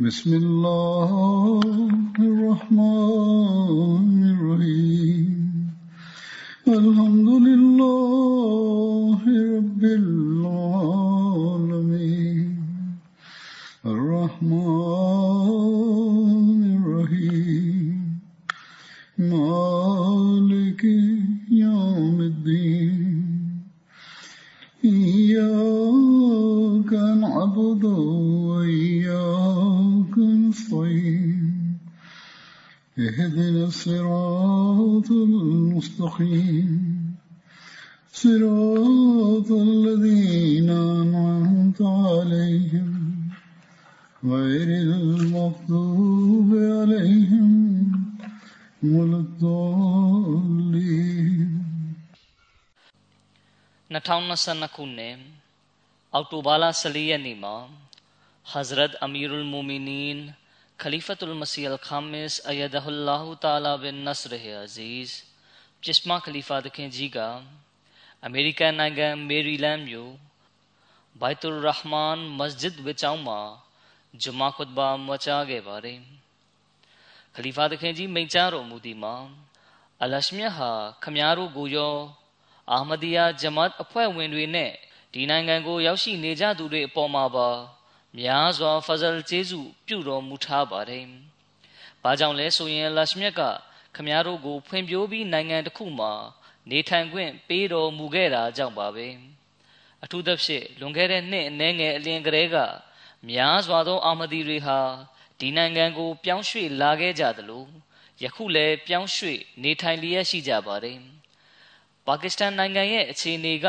بسم الله الرحمن 2022ခုနှစ်အောက်တိုဘာလ14ရက်နေ့မှာ Hazrat Amirul Mu'minin Khalifatul Masih Al-Khamis Ayyadahullah Ta'ala bin Nasr Aziz ပြစ်မခလီဖာသခင်ကြီးကအမေရိကန်နိုင်ငံမေရီလန်းမြို့ဘိုက်တူရဟ်မန်မစဂျစ်ဝစ်ကျောင်းမှာဂျုမာခွတ်ဘာမွချခဲ့ပါတယ်ခလီဖာသခင်ကြီးမိန့်ကြားတော်မူသည်မှာအလရှမြတ်ဟာခမားတို့ကိုရော အာမဒီယာဂျမတ်အဖွဲ့ဝင်တွေနဲ့ဒီနိုင်ငံကိုရောက်ရှိနေကြသူတွေအပေါ်မှာပါများစွာဖဇလ်ကျေးဇူးပြုတော်မူထားပါတယ်။ဘာကြောင့်လဲဆိုရင်လရှမြတ်ကခမားတို့ကို ဖွံ့ဖြိုးပြီးနိုင်ငံတစ်ခုမှာနေထိုင်ခွင့်ပေးတော်မူခဲ့တာကြောင့်ပါပဲ။အထူးသဖြင့်လွန်ခဲ့တဲ့နှစ်အနည်းငယ်အလင်းကလေးကများစွာသော အာမဒီတွေဟာဒီနိုင်ငံကို ပြောင်းရွှေ့လာခဲ့ကြသလိုယခုလည်းပြောင်းရွှေ့နေထိုင်လျက်ရှိကြပါတယ်။ ပါကစ္စတန်နိုင်ငံရဲ့အခြေအနေက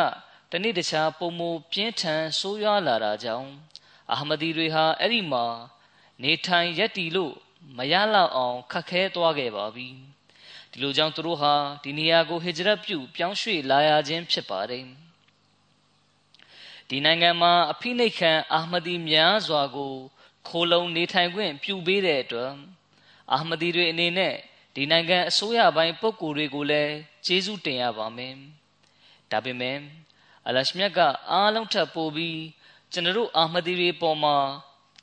တနေ့တခြားပုံမပြင်းထန်ဆိုးရွားလာတာကြောင့်အာမဒီတွေဟာအဲ့ဒီမှာနေထိုင်ရက်တီလို့မရလောက်အောင်ခက်ခဲသွားခဲ့ပါပြီဒီလိုကြောင့်သူတို့ဟာဒီနေရာကိုဟစ်ဂျရတ်ပြုပြောင်းရွှေ့လာရခြင်းဖြစ်ပါတယ်ဒီနိုင်ငံမှာအဖိနှိတ်ခံအာမဒီများစွာကိုခိုလုံနေထိုင်ခွင့်ပြုပေးတဲ့အတွက်အာမဒီတွေအနေနဲ့ ဒီနိုင်ငံအစိုးရပိုင်းပုဂ္ဂိုလ်တွေကိုလည်းကျေးဇူးတင်ရပါမယ်ဒါပေမဲ့အလရှမြတ်ကအားလုံးထပ်ပို့ပြီးကျွန်တော်တို့အာမဒီတွေပေါ်မှာ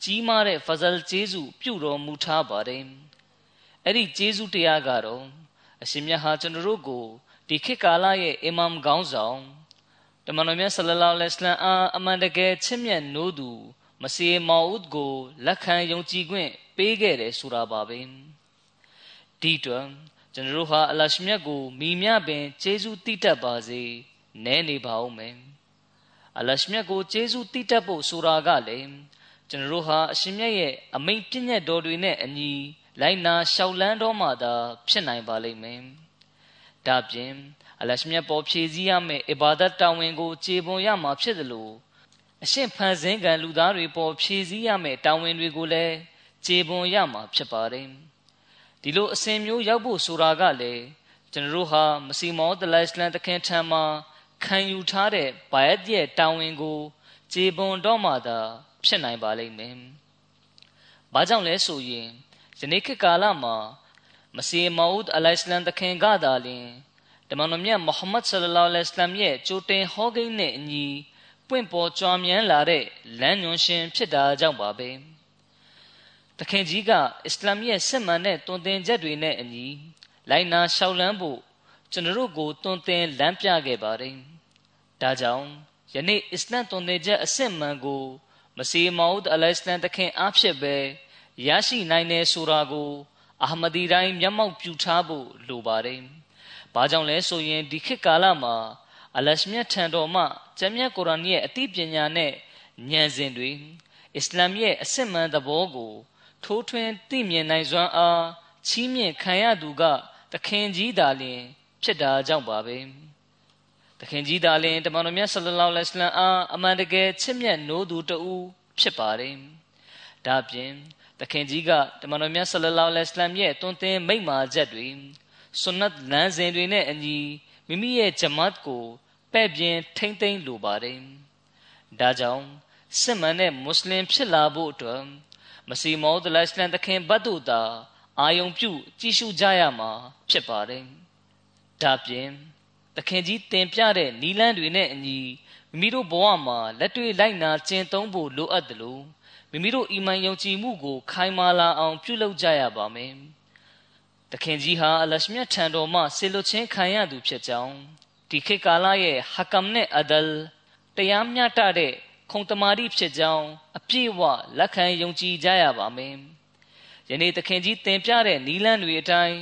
ကြီးမားတဲ့ဖဇလ်ကျေးဇူးပြုတော်မူထားပါတယ်အဲ့ဒီကျေးဇူးတရားကတော့အရှင်မြတ်ဟာကျွန်တော်တို့ကိုဒီခေတ်ကာလရဲ့အီမမ်ခေါင်းဆောင်တမန်တော်မြတ်ဆလလောလဟ်အလိုင်းအာအမှန်တကယ်ချစ်မြတ်နိုးသူမစီမောဦးကိုလက်ခံယုံကြည်ခွင့်ပေးခဲ့တယ်ဆိုတာပါပဲ ဒီတော့ကျွန်တော်တို့ဟာအလရှမြတ်ကိုမိမြပင်ကျေးဇူးတိတတ်ပါစေနဲနေပါဦးမယ်အလရှမြတ်ကိုကျေးဇူးတိတတ်ဖို့ဆိုတာကလည်းကျွန်တော်တို့ဟာအရှင်မြတ်ရဲ့အမိန့်ပြည့်ညတ်တော်တွေနဲ့အညီလိုက်နာရှောက်လန်းတော်မှသာဖြစ်နိုင်ပါလိမ့်မယ်။ဒါပြင်အလရှမြတ်ပေါ်ဖြည့်စည်းရမယ့်အဘာဒတ်တာဝန်ကိုခြေပွန်ရမှာဖြစ်သလိုအရှင်ဖန်ဆင်းကံလူသားတွေပေါ်ဖြည့်စည်းရမယ့်တာဝန်တွေကိုလည်းခြေပွန်ရမှာဖြစ်ပါတယ်။ ဒီလိုအစဉ်မျိုးရောက်ဖို့ဆိုတာကလည်းကျွန်တော်တို့ဟာမစီမောဒလိုင်စလန်တခင်ထံမှာခံယူထားတဲ့ဘိုင်ယက်ရဲ့တာဝန်ကိုခြေပွန်တော့မှသာဖြစ်နိုင်ပါလိမ့်မယ်။ဘာကြောင့်လဲဆိုရင်ယနေ့ခေတ်ကာလမှာမစီမောဦးအလိုင်စလမ်တခင်ကသာလျှင်တမန်တော်မြတ်မုဟမ္မဒ်ဆလလောလဟ်အလိုင်းရဲ့ကြိုတင်ဟောကိန်းနဲ့အညီပွင့်ပေါ်ကြွားမြန်းလာတဲ့လမ်းညွှန်ရှင်ဖြစ်တာကြောင့်ပါပဲ တခင်ကြီးကအစ္စလာမ်ရဲ့စစ်မှန်တဲ့တွင်တင်ချက်တွေနဲ့အညီလိုက်နာရှောက်လန်းဖို့ကျွန်တော်တို့ကိုတွင်တင်လမ်းပြခဲ့ပါတယ်ဒါကြောင့်ယနေ့အစ္စလမ်တွင်တင်ချက်အစစ်မှန်ကိုမစီမောဦးအလိုင်စလမ်တခင်အားဖြင့်ပဲရရှိနိုင်တယ်ဆိုတာကိုအာမဒီတိုင်းမျက်မှောက်ပြုထားဖို့လိုပါတယ်။ဘာကြောင့်လဲဆိုရင်ဒီခေတ်ကာလမှာအလရှမြတ်ထံတော်မှကျမ်းမြတ်ကုရ်အာန်ရဲ့အသိပညာနဲ့ဉာဏ်စဉ်တွေအစ္စလာမ်ရဲ့အစစ်မှန်သဘောကို ထိုးထွင်းသိမြင်နိုင်စွမ်းအားချီးမြှင့်ခံရသူက သခင်ကြီးသာလျှင်ဖြစ်တာကြောင့်ပါပဲ။သခင်ကြီးသာလျှင်တမန်တော်မြတ်ဆလလောလဟ်အလัยဟိဝါစလမ်အားအမှန်တကယ်ချစ်မြတ်နိုးသူတဦးဖြစ်ပါတယ်။ဒါ့အပြင်တခင်ကြီးကတမန်တော်မြတ်ဆလလောလဟ်အလัยဟ်ရဲ့တွင်တင်မိန့်မာချက်တွေဆွန်နတ်လမ်းစဉ်တွေနဲ့အညီမိမိရဲ့ဂျမတ်ကိုပဲ့ပြင်းထိမ့်သိမ့်လိုပါတယ်။ဒါကြောင့်စစ်မှန်တဲ့မွတ်စလင်ဖြစ်လာဖို့အတွက် မစီမောဒ်လိုင်စလန်တခင်ဘတ်တို့သာအာယုံပြုကြည်ရှုကြရမှာဖြစ်ပါတယ်။ဒါပြင်တခင်ကြီးတင်ပြတဲ့နီလန်းတွေနဲ့အညီမိမိတို့ဘဝမှာလက်တွေ့လိုက်နာကျင့်သုံးဖို့လိုအပ်တယ်လို့မိမိတို့အီမန်ယုံကြည်မှုကို ခိုင်မာလာအောင် ပြုလုပ်ကြရပါမယ်။တခင်ကြီးဟာအလရှမြတ်ထံတော်မှဆေလွတ်ချင်းခံရသူဖြစ်ကြောင်းဒီခေတ်ကာလရဲ့ဟကမ်နဲ့အဒလ်တရားမျှတတဲ့ ခုံတမာတိဖြစ်ကြောင်းအပြည့်အဝလက်ခံယုံကြည်ကြရပါမယ်။ယနေ့သခင်ကြီးတင်ပြတဲ့နီလန်းတွေအတိုင်း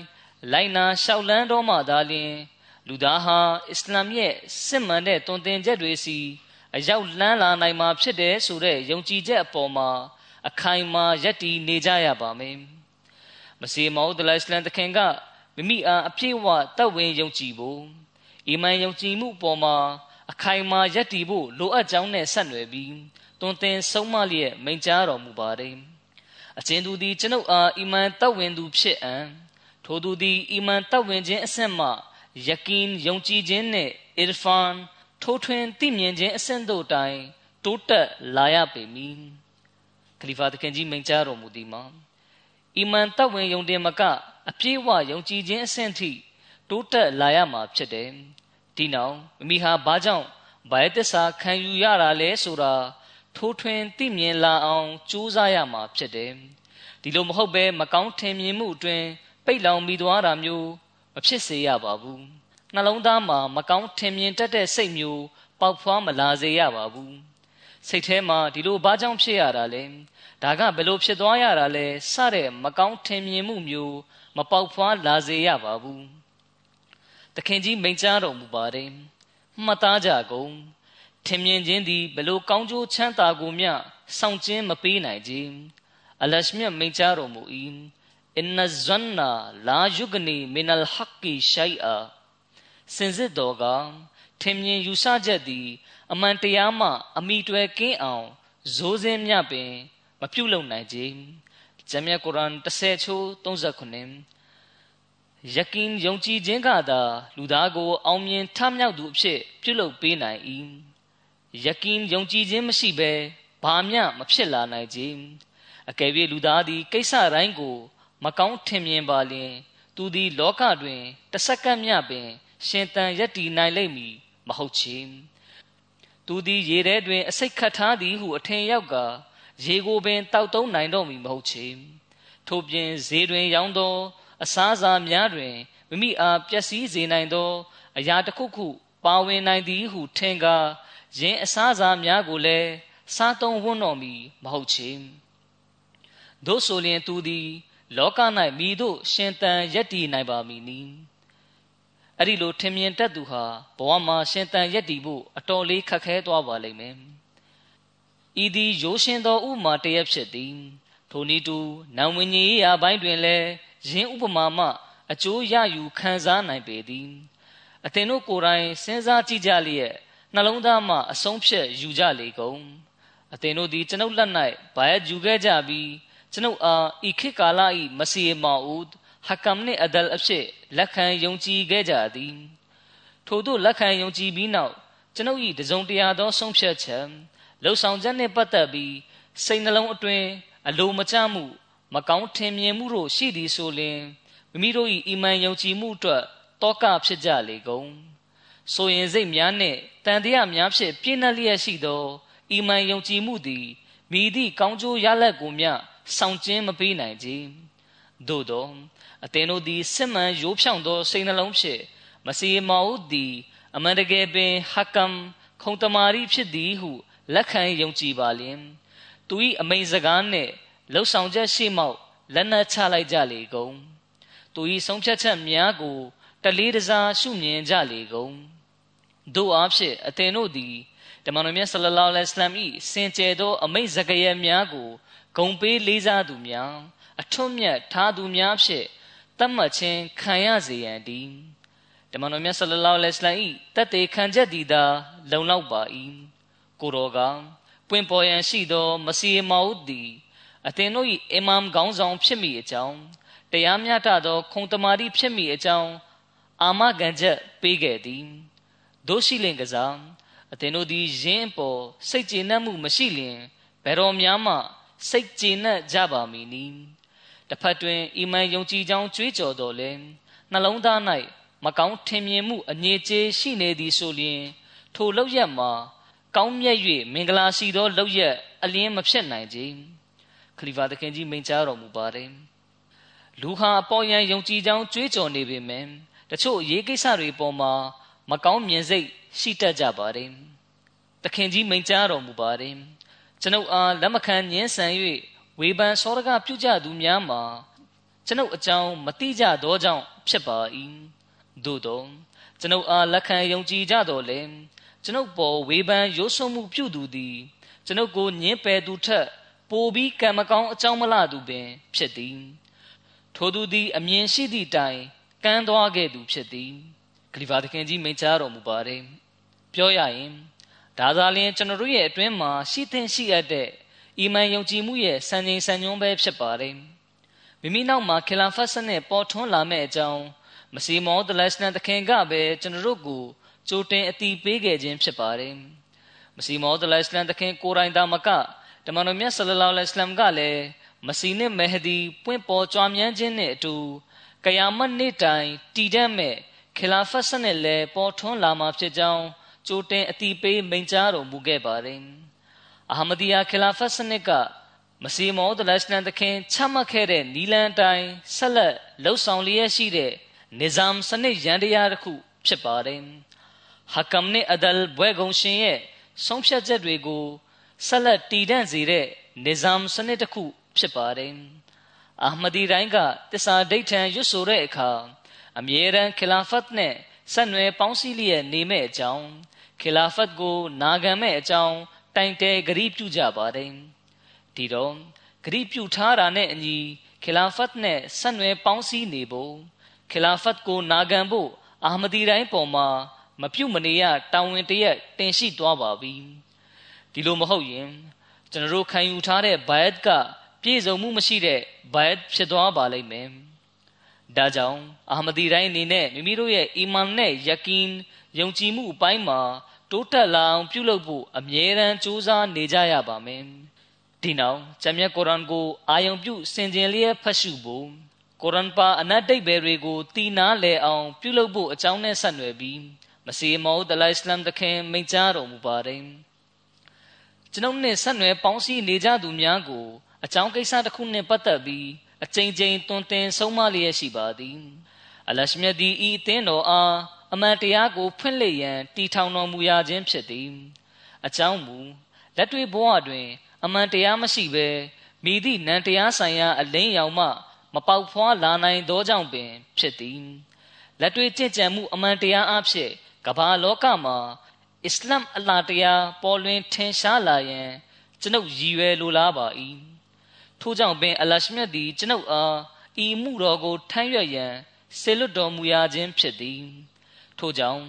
လိုက်နာလျှောက်လန်းတော်မှသာလျှင်လူသားဟာအစ္စလာမ်ရဲ့စစ်မှန်တဲ့တွင်တင်ချက်တွေစီအရောက်လန်းလာနိုင်မှာဖြစ်တယ်ဆိုတဲ့ယုံကြည်ချက်အပေါ်မှာအခိုင်အမာယက်တည်နေကြရပါမယ်။မစီမောဒလိုင်စလန်တခင်ကမိမိအားအပြည့်အဝတတ်ဝင်ယုံကြည်ဖို့အီမန်ယုံကြည်မှုပေါ်မှာ အခိုင်အမာယက်တည်ဖို့လိုအပ်ကြောင်းနဲ့ဆက်နွယ်ပြီးတွင်တင်ဆုံးမလျက်မိန့်ကြားတော်မူပါတယ်။အကျဉ်သူသည်ကျွန်ုပ်အားအီမန်တောက်ဝင်သူဖြစ်အံထိုသူသည်အီမန်တောက်ဝင်ခြင်းအဆင့်မှယကင်ယုံကြည်ခြင်းနှင့်အီရဖန်ထိုးထွင်းသိမြင်ခြင်းအဆင့်တို့တိုင်တိုးတက်လာရပေမည်။ခလီဖာသခင်ကြီးမိန့်ကြားတော်မူသည်မှာအီမန်တောက်ဝင်ယုံတင်မကအပြည့်အဝယုံကြည်ခြင်းအဆင့်ထိတိုးတက်လာရမှာဖြစ်တယ်။ ဒီနောက်မိမိဟာဘာကြောင့်ဘိုင်တစ္ဆာခံယူရတာလဲဆိုတာထိုးထွင်းသိမြင်လာအောင်ကြိုးစားရမှာဖြစ်တယ်ဒီလိုမဟုတ်ဘဲမကောင်းထင်မြင်မှုအတွင်းပိတ်လောင်မိသွားတာမျိုးမဖြစ်စေရပါဘူးနှလုံးသားမှာမကောင်းထင်မြင်တတ်တဲ့စိတ်မျိုးပေါက်ဖွားမလာစေရပါဘူးစိတ်ထဲမှာဒီလိုဘာကြောင့်ဖြစ်ရတာလဲဒါကဘယ်လိုဖြစ်သွားရတာလဲစတဲ့မကောင်းထင်မြင်မှုမျိုးမပေါက်ဖွားလာစေရပါဘူး သခင်ကြီးမိန့်ကြားတော်မူပါတယ်မှတ်သားကြကုန်ထင်မြင်ခြင်းသည်ဘလို့ကောင်းကျိုးချမ်းသာကိုမျှဆောင်ကျင်းမပေးနိုင်ကြအလရှမြတ်မိန့်ကြားတော်မူ၏အင်နဇန်နာလာယုဂနီမင်အလ်ဟက်ကီရှိုင်အာစင်စစ်တော်ကထင်မြင်ယူဆချက်သည် အမှန်တရားမှ အမိတွယ်ကင်းအောင်ဇိုးစင်းမြပင် မပြုတ်လုံနိုင်ကြဂျမ်မြတ်ကုရ်အာန်30ချိုး39 ယကင်ယုံကြည်ခြင်းကသာလူသားကို အောင်မြင်ထမြောက်သူအဖြစ်ပြုလုပ်ပေးနိုင်၏ယကင်ယုံကြည်ခြင်းမရှိဘဲဘာမျှမဖြစ်လာနိုင်ကြအကယ်၍လူသားသည်ကိစ္စတိုင်းကို မကောင်းထင်မြင်ပါလျင် သူသည် လောကတွင်တစက္ကန့်မျှပင် ရှင်တန်ယက်တည်နိုင်လိမ့်မည်မဟုတ်ချေသူသည်ရေထဲတွင် အစိတ်ခတ်ထားသည်ဟုအထင်ရောက်ကရေကိုပင်တောက်သုံးနိုင်တော့မည်မဟုတ်ချေထို့ပြင်ဈေးတွင်ရောင်းသော အစားအစာများတွင်မိမိအားပျက်စီးစေနိုင်သော အရာတစ်ခုခုပါဝင်နိုင်သည်ဟုထင်ကားယင်းအစားအစာများကိုလည်းစားသုံးဝန်းတော်မူမဟုတ်ချေတို့ဆိုလျင်သူသည် လောက၌မိတို့ရှင်တန်ယက်တည်နိုင်ပါမည်နီအဲ့ဒီလိုထင်မြင်တတ်သူဟာဘဝမှာရှင်တန်ယက်တည်ဖို့အတော်လေးခက်ခဲသွားပါလိမ့်မယ်ဤသည်ရိုးရှင်းသောဥမာတရက်ဖြစ်သည်ထိုနည်းတူနံဝิญကြီးရာပိုင်းတွင်လည်း ယင်းဥပမာမှအကျိုးရယူခံစားနိုင်ပေသည်အသင်တို့ကိုယ်တိုင်စဉ်းစားကြည့်ကြလျက်နှလုံးသားမှအဆုံးဖြတ်ယူကြလေကုန်အသင်တို့သည်ကျွန်ုပ်လက်၌ဘာယယူခဲ့ကြပြီးကျွန်ုပ်အားဤခေတ်ကာလ၏မစီမောဦးဟကမ်နှင့်အဒလ်အဖြစ်လက်ခံယုံကြည်ခဲ့ကြသည်ထို့သို့လက်ခံယုံကြည်ပြီးနောက်ကျွန်ုပ်၏တစုံတရာသောဆုံးဖြတ်ချက်လှုပ်ဆောင်ချက်နှင့်ပတ်သက်ပြီးစိတ်နှလုံးအတွင်းအလိုမကျမှု မကောင်းထင်မြင်မှုတို့ရှိသည်ဆိုလျှင်မိမိတို့၏အီမန်ယုံကြည်မှုအတွက်တောကဖြစ်ကြလေကုန်ဆိုရင်စိတ်များနှင့်တန်တရားများဖြင့်ပြည့်နှက်လျက်ရှိသောအီမန်ယုံကြည်မှုသည်မိသည့်ကောင်းကျိုးရလဒ်ကိုမျှဆောင်ကျင်းမပေးနိုင်ကြသို့သောအသင်တို့သည်စစ်မှန်ရိုးဖြောင့်သောစိတ်နှလုံးဖြင့်မစီမောဦးသည်အမှန်တကယ်ပင်ဟကမ်ခုံတမာရီဖြစ်သည်ဟုလက်ခံယုံကြည်ပါလျင်သူ၏အမိန်စကားနှင့် လှုပ်ဆောင်ချက်ရှိမောက်လက်နက်ချလိုက်ကြလေကုန်သူ၏ဆုံးဖြတ်ချက်များကိုတလေးတစားရှုမြင်ကြလေကုန်တို့အားဖြင့်အသင်တို့သည်တမန်တော်မြတ်ဆလလောလဟ်အလัยဟ်၏စင်ကြယ်သော အမိတ်စကားရများကိုဂုံပေးလေးစားသူများအထွတ်မြတ်ထားသူများဖြင့်တတ်မှတ်ခြင်းခံရစေရန်တည်းတမန်တော်မြတ်ဆလလောလဟ်အလัยဟ်၏တတ်သေးခံချက်သည်သာလုံလောက်ပါ၏ကိုတော်ကပွင့်ပေါ်ရန်ရှိသော မစီမောဦးသည် အသင်တို့၏အီမမ်ခေါင်းဆောင်ဖြစ်မိအကြောင်းတရားမျှတသော ခုံတမာတိဖြစ်မိအကြောင်းအာမခံချက်ပေးခဲ့သည်တို့ရှိလင်ကစားအသင်တို့သည်ယင်းအပေါ်စိတ်ကျေနပ်မှုမရှိလျင်ဘယ်တော်များမှ စိတ်ကျေနပ်ကြပါမည်နီတစ်ဖက်တွင်အီမန်ယုံကြည်ကြောင်းကြွေးကြော်တော်လဲနှလုံးသား၌မကောင်းထင်မြင်မှုအငြိကျေးရှိနေသည်ဆိုလျင် ထိုလောက်ရက်မှာ ကောင်းမြတ်၍မင်္ဂလာရှိသောလောက်ရက်အလင်းမဖြစ်နိုင်ကြ ခလီဖာသခင်ကြီးမိန့်ကြားတော်မူပါတယ်လူဟာအပေါ်ယံယုံကြည်ကြောင်းကြွေးကြော်နေပေမယ့်တချို့ရေးကိစ္စတွေပေါ်မှာမကောင်းမြင်စိတ်ရှိတတ်ကြပါတယ်သခင်ကြီးမိန့်ကြားတော်မူပါတယ်ကျွန်ုပ်အားလက်မခံညှင်းဆန်၍ဝေဖန်စောရကပြုကြသူများမှာကျွန်ုပ်အကြောင်းမတိကြသောကြောင့်ဖြစ်ပါ၏သို့သောကျွန်ုပ်အားလက်ခံယုံကြည်ကြတော်လဲကျွန်ုပ်ပေါ်ဝေဖန်ရိုးစွမှုပြုသူသည်ကျွန်ုပ်ကိုညှင်းပယ်သူထက် ပိုပြီးကံမကောင်းအကြောင်းမလားသူပင် ဖြစ်သည် ထိုသူသည် အမြင်ရှိသည့်တိုင်ကမ်းသွားခဲ့သူဖြစ်သည်ဂလီဗာသခင်ကြီးမိန့်ကြားတော်မူပါတယ်ပြောရရင်ဒါသာလျှင်ကျွန်တော်တို့ရဲ့အတွင်းမှာရှိသင့်ရှိအပ်တဲ့အီမန်ယုံကြည်မှုရဲ့စံချိန်စံညွှန်းပဲဖြစ်ပါတယ်မိမိနောက်မှာခလာဖတ်စနစ်ပေါ်ထွန်းလာမဲ့အကြောင်းမစီမောဒလက်စနန်တခင်ကပဲကျွန်တော်တို့ကိုကြိုတင်အတီးပေးခဲ့ခြင်းဖြစ်ပါတယ်မစီမောဒလက်စနန်တခင်ကိုရိုင်းသားမက တမန်တော်မြတ်ဆလလောလဟ်အလัยဟ်ကလည်းမစီနဲ့မဟဒီပွင့်ပေါ်ကြွားမြန်းခြင်းနဲ့အတူကယာမတ်နေ့တိုင်တည်တတ်မဲ့ခလာဖတ်စနစ်လည်းပေါ်ထွန်းလာမှာဖြစ်ကြောင်းကြိုတင်အတိပေးမိန့်ကြားတော်မူခဲ့ပါတယ်။အာဟမဒီယာခလာဖတ်စနစ်ကမစီမောဒလရှနန်တခင်ချမှတ်ခဲ့တဲ့နီလန်တိုင်းဆက်လက်လှုပ်ဆောင်လျက်ရှိတဲ့နိဇမ်စနစ်ရန်တရားတစ်ခုဖြစ်ပါတယ်။ဟကမ်နဲ့အဒလ်ဘွဲကုံရှင်ရဲ့ဆုံးဖြတ်ချက်တွေကို ဆက်လက်တည်တံ့စေတဲ့နိဇမ်စနစ်တစ်ခုဖြစ်ပါတယ်။အာဟမဒီတိုင်းကတစ္ဆာဒိဋ္ဌံရွတ်ဆိုတဲ့အခါအမြဲတမ်းခလာဖတ်နဲ့ဆက်နွယ်ပေါင်းစည်းလျက်နေမဲ့အကြောင်းခလာဖတ်ကိုနာခံမဲ့အကြောင်းတိုင်တဲဂရီးပြုကြပါတယ်ဒီတော့ဂရီးပြုထားတာနဲ့အညီခလာဖတ်နဲ့ဆက်နွယ်ပေါင်းစည်းနေဖို့ခလာဖတ်ကိုနာခံဖို့အာမဒီတိုင်းပေါ်မှာမပြုတ်မနေရတာဝန်တရက်တင်ရှိသွားပါပြီ ဒီလိုမဟုတ်ရင်ကျွန်တော်တို့ခံယူထားတဲ့ဘိုင်တ်ကပြည့်စုံမှုမရှိတဲ့ဘိုင်တ်ဖြစ်သွားပါလိမ့်မယ်ဒါကြောင့်အာမဒီတိုင်းအနေနဲ့မိမိတို့ရဲ့အီမန်နဲ့ယကင်ယုံကြည်မှုအပိုင်းမှာတိုးတက်လာအောင်ပြုလုပ်ဖို့အမြဲတမ်းကြိုးစားနေကြရပါမယ်ဒီနောက်ဂျမ်မြတ်ကုရ်အာန်ကိုအာယုံပြုစင်ကြင်လျက်ဖတ်ရှုဖို့ကုရ်အာန်ပါအနတ်တိတ်ဘယ်တွေကိုတည်နာလဲအောင် ပြုလုပ်ဖို့အကြောင်းနဲ့ဆက်နွယ်ပြီးမစီမောဒလိုင်အစ္စလမ်တခင်မိန့်ကြားတော်မူပါတယ် ကျွန်ုပ်နဲ့ဆက်နွယ်ပေါင်းစည်းနေကြသူများကိုအကြောင်းကိစ္စတစ်ခုနဲ့ပတ်သက်ပြီးအကြိမ်ကြိမ်တွင်တင်ဆုံးမလျက်ရှိပါသည်အလရှမြတ်ဒီဤအသင်းတော်အားအမှန်တရားကိုဖွင့်လှစ်ရန်တီထောင်တော်မူရခြင်းဖြစ်သည်အကြောင်းမူလက်တွေ့ဘဝတွင် အမှန်တရားမရှိဘဲမိသည့်နံတရားဆိုင်ရာအလင်းရောင်မှ မပေါက်ဖွားလာနိုင်သောကြောင့်ပင် ဖြစ်သည်လက်တွေ့ကြင်ကြံမှုအမှန်တရားအဖြစ်ကမ္ဘာလောကမှာ အစ္စလမ်အလာတရားပေါ်လွင်ထင်ရှားလာရန်ကျွန်ုပ်ရည်ရွယ်လိုလားပါ၏ထို့ကြောင့်ပင်အလရှမြတ်သည်ကျွန်ုပ်အားဤမှုတော်ကိုထမ်းရွက်ရန်ဆေလွတ်တော်မူရခြင်းဖြစ်သည်ထို့ကြောင့်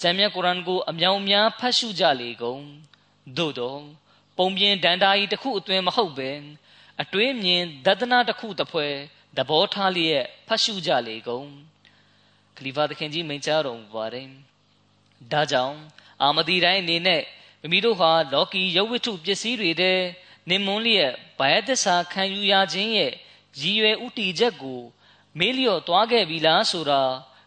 ဂျမ်းမြတ်ကုရ်အာန်ကိုအမြောင်များဖတ်ရှုကြလေကုန်သို့တော့ပုံပြင်ဒန္တာကြီးတစ်ခုအတွင်မဟုတ်ပဲအတွေးမြင်ဒသနာတစ်ခုတစ်ဖွဲသဘောထားလျက်ဖတ်ရှုကြလေကုန်ခလီဖာသခင်ကြီးမိန့်ကြားတော်မူပါတယ် ဒါကြောင့်အာမဒီတိုင်းအနေနဲ့မိမိတို့ဟာလောကီရုပ်ဝတ္ထုပစ္စည်းတွေတဲ့နင်မွန်းလျက်ဘာယသစ္စာခံယူရခြင်းရဲ့ရည်ရွယ်ဥတီချက်ကိုမေးလျော့သွားခဲ့ပြီလားဆိုတာ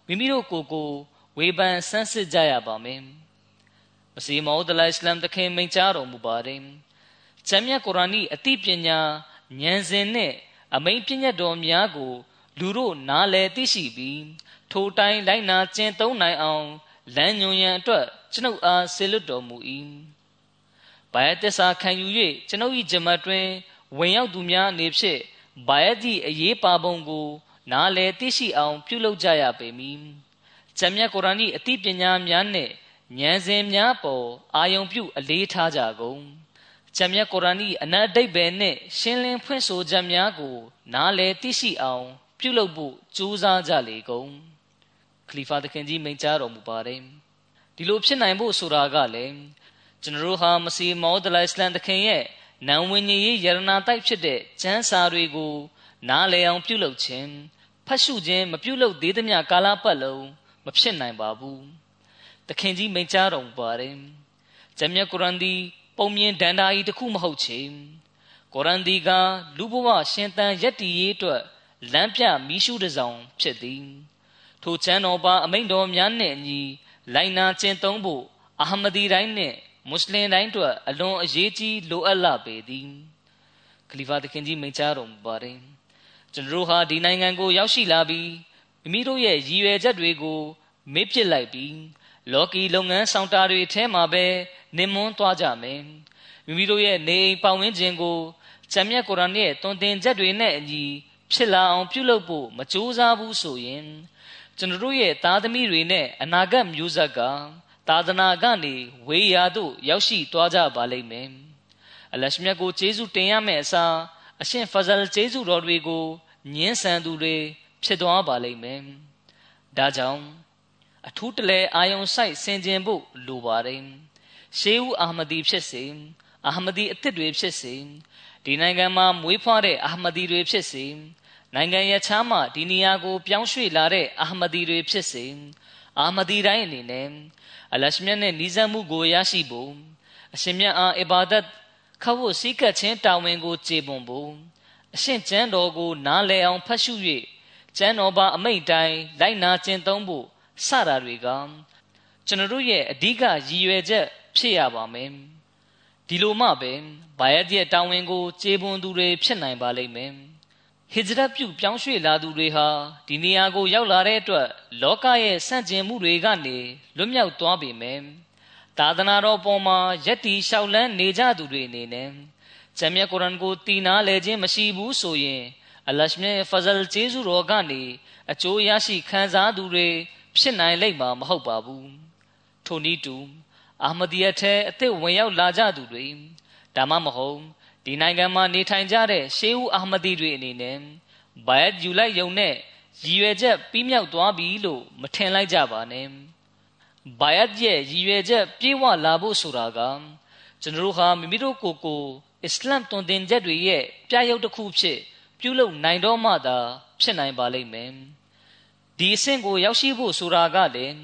မိမိတို့ကိုယ်ကိုဝေဖန်ဆန်းစစ်ကြရပါမယ်။မစီမောဒလိုင်စလမ်တခင်မိန့်ကြားတော်မူပါတယ်။ကျမ်းမြတ်ကုရ်အာန်၏အသိပညာဉာဏ်စဉ်နှင့်အမိန်ပြညတ်တော်များကို လူတို့နားလည်သိရှိပြီးထိုတိုင်းလိုက်နာကျင့်သုံးနိုင်အောင် လမ်းညွှန်ရန်အတွက်ကျွန်ုပ်အားဆေလွတ်တော်မူ၏။ဘာယတစ္စာခံယူ၍ကျွန်ုပ်၏ဂျမတ်တွင်ဝင်ရောက်သူများအနေဖြင့်ဘာယတိအရေးပါပုံကိုနားလည်သိရှိအောင် ပြုလုပ်ကြရပေမည်။ဂျမ်မြတ်ကုရ်အာန်၏အသိပညာများနှင့်ဉာဏ်စဉ်များပေါ်အာယုံပြုအလေးထားကြကုန်။ဂျမ်မြတ်ကုရ်အာန်၏အနတ်အဓိပ္ပာယ်နှင့်ရှင်းလင်းဖွင့်ဆိုချက်များကို နားလည်သိရှိအောင် ပြုလုပ်ဖို့ကြိုးစားကြလေကုန်။ခ လီဖာသခင်ကြီးမိန့်ကြားတော်မူပါတယ်။ဒီလိုဖြစ်နိုင်ဖို့ဆိုတာကလည်းကျွန်တော်တို့ဟာမစီမောဒလိုင်စလန်သခင်ရဲ့နံဝင်ကြီးရတနာတိုက်ဖြစ်တဲ့ကျမ်းစာတွေကိုနားလည်အောင်ပြုလုပ်ခြင်းဖတ်ရှုခြင်းမပြုလုပ်သေးသမျှကာလပတ်လုံးမဖြစ်နိုင်ပါဘူး။တခင်ကြီးမိန့်ကြားတော်မူပါတယ်။ဂျမ်းမြတ်ကုရ်အန်ဒီပုံမြင်ဒန္တာကြီးတစ်ခုမဟုတ်ချေ။ကုရ်အန်ဒီကလူဘဝရှင်သန်ယက်တီရေးအတွက်လမ်းပြမီးရှုတစ်စောင်ဖြစ်သည်။ ထိုချမ်းတော်ပါအမိန့်တော်များနဲ့အညီလိုင်နာကျင့်သုံးဖို့အာဟမဒီတိုင်းနဲ့မွတ်စလင်တိုင်းတို့အလွန်အရေးကြီးလိုအပ်လာပေသည်ခလီဖာသခင်ကြီးမိန့်ကြားတော်မူပါတယ်ကျွန်တော်တို့ဟာဒီနိုင်ငံကိုရောက်ရှိလာပြီးမိမိတို့ရဲ့ရည်ရွယ်ချက်တွေကိုမေ့ပစ်လိုက်ပြီးလော်ကီလုပ်ငန်းဆောင်တာတွေထဲမှာပဲနေမွန်းသွားကြမယ်မိမိတို့ရဲ့နေအိမ်ပတ်ဝန်းကျင်ကိုဂျမ်းမြတ်ကုရ်အာန်ရဲ့တွင်တင်ချက်တွေနဲ့အညီဖြစ်လာအောင်ပြုလုပ်ဖို့မကြိုးစားဘူးဆိုရင် ကျွန်တော်တို့ရဲ့သားသမီးတွေနဲ့အနာဂတ်မျိုးဆက်ကသာသနာကနေဝေးရာသို့ရောက်ရှိသွားကြပါလိမ့်မယ်အလရှမြတ်ကိုကျေးဇူးတင်ရမယ့်အစားအရှင်ဖဇလ်ကျေးဇူးတော်တွေကိုညှင်းဆန်သူတွေဖြစ်သွားပါလိမ့်မယ်ဒါကြောင့်အထူးတလဲအာယုံဆိုင်ဆင်ခြင်ဖို့လိုပါတယ်ရှေးဦးအာမဒီဖြစ်စေအာမဒီအစ်စ်တွေဖြစ်စေဒီနိုင်ငံမှာမွေးဖွားတဲ့အာမဒီတွေဖြစ်စေ နိုင်ငံရခြားမှဒီနေရာကို ပြောင်းရွှေ့လာတဲ့အာမဒီတွေဖြစ်စေအာမဒီတိုင်းအနေနဲ့အလရှမြတ်နဲ့နီးစပ်မှုကိုရရှိဖို့အရှင်မြတ်အားအဘာဒတ်ခဖို့စည်းကပ်ခြင်းတာဝန်ကိုကျေပွန်ဖို့အရှင်ကျမ်းတော်ကို နားလည်အောင်ဖတ်ရှု၍ကျမ်းတော်ပါအမိန့်တိုင်းလိုက်နာကျင့်သုံးဖို့စတာတွေကကျွန်တော်တို့ရဲ့အဓိကရည်ရွယ်ချက်ဖြစ်ရပါမယ်ဒီလိုမှပဲဘာယတ်ရဲ့တာဝန်ကိုကျေပွန်သူတွေဖြစ်နိုင်ပါလိမ့်မယ် ဟစ်ဂျရတ်ပြုပြောင်းရွှေ့လာသူတွေဟာဒီနေရာကိုရောက်လာတဲ့အတွက်လောကရဲ့ဆန့်ကျင်မှုတွေကနေလွတ်မြောက်သွားပေမယ့်သာသနာတော်ပေါ်မှာယက်တီလျှောက်လန်းနေကြသူတွေအနေနဲ့ဂျမ်မြတ်ကုရ်အန်ကိုတည်နာလဲခြင်းမရှိဘူးဆိုရင်အလရှမြတ်ဖဇလ်ကျေးဇူးတော်ကနေအကျိုးရရှိခံစားသူတွေဖြစ်နိုင်လိမ့်မှာမဟုတ်ပါဘူးထိုနည်းတူအာမဒီယတ်ထဲအသက်ဝင်ရောက်လာကြသူတွေဒါမှမဟုတ် ဒီနိုင်ငံမှာနေထိုင်ကြတဲ့ရှေးဦးအာမဒီတွေအနေနဲ့ဘိုင်ယူလိုက်ယုံနဲ့ရည်ရွယ်ချက်ပြီးမြောက်သွားပြီလို့မထင်လိုက်ကြပါနဲ့ဘိုင်ရဲ့ရည်ရွယ်ချက်ပြေဝလာဖို့ဆိုတာကကျွန်တော်တို့ဟာမိမိတို့ကိုယ်ကိုအစ္စလာမ်တွင်တင်ချက်တွေရဲ့ပြရုပ်တစ်ခုဖြစ်ပြုလုပ်နိုင်တော့မှသာဖြစ်နိုင်ပါလိမ့်မယ်ဒီအဆင့်ကိုရောက်ရှိဖို့ဆိုတာကလည်း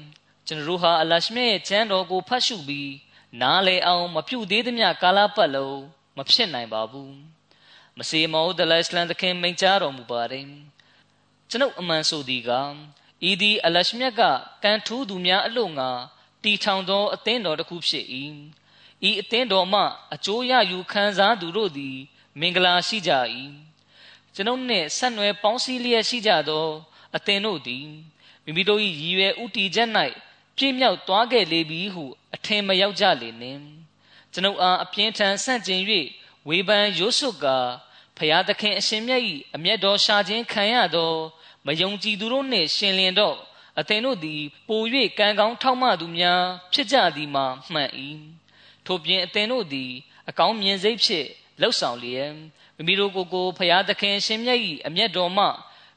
ကျွန်တော်တို့ဟာအလရှမြရဲ့ကျမ်းတော်ကိုဖတ်ရှုပြီးနားလည်အောင်မပြုသေးသမျှကာလပတ်လုံး မဖြစ်နိုင်ပါဘူးမစီမောဒလစ္စလန်သခင်မိန့်ကြားတော်မူပါတယ်ကျွန်ုပ်အမှန်ဆိုသည်ကဤသည်အလရှမြတ်ကကံထူးသူများအလို့ငါတီထောင်သောအသင်းတော်တစ်ခုဖြစ်၏ဤအသင်းတော်မှအကျိုးရယူခံစားသူတို့သည် မင်္ဂလာရှိကြ၏ကျွန်ုပ်နှင့်ဆက်နွယ်ပေါင်းစည်းလျက်ရှိကြသောအသင်တို့သည်မိမိတို့၏ရည်ရွယ်ဥတီချက်၌ပြည့်မြောက်သွားခဲ့လေပြီဟုအထင်မရောက်ကြလေနှင့် ကျွန်ုပ်အားအပြင်းထန်ဆန့်ကျင်၍ဝေဖန်ရိုးစွတ်ကာဖျားသခင်အရှင်မြတ်၏အမျက်တော်ရှာခြင်းခံရသောမယုံကြည်သူတို့နှင့်ရှင်လင်တော့အသင်တို့သည်ပို၍ကံကောင်းထောက်မသူများဖြစ်ကြသည်မှာမှန်၏ထို့ပြင်အသင်တို့သည်အကောင်းမြင်စိတ်ဖြင့်လှုပ်ဆောင်လျက်မိမိတို့ကိုယ်ကိုဖျားသခင်ရှင်မြတ်၏အမျက်တော်မှ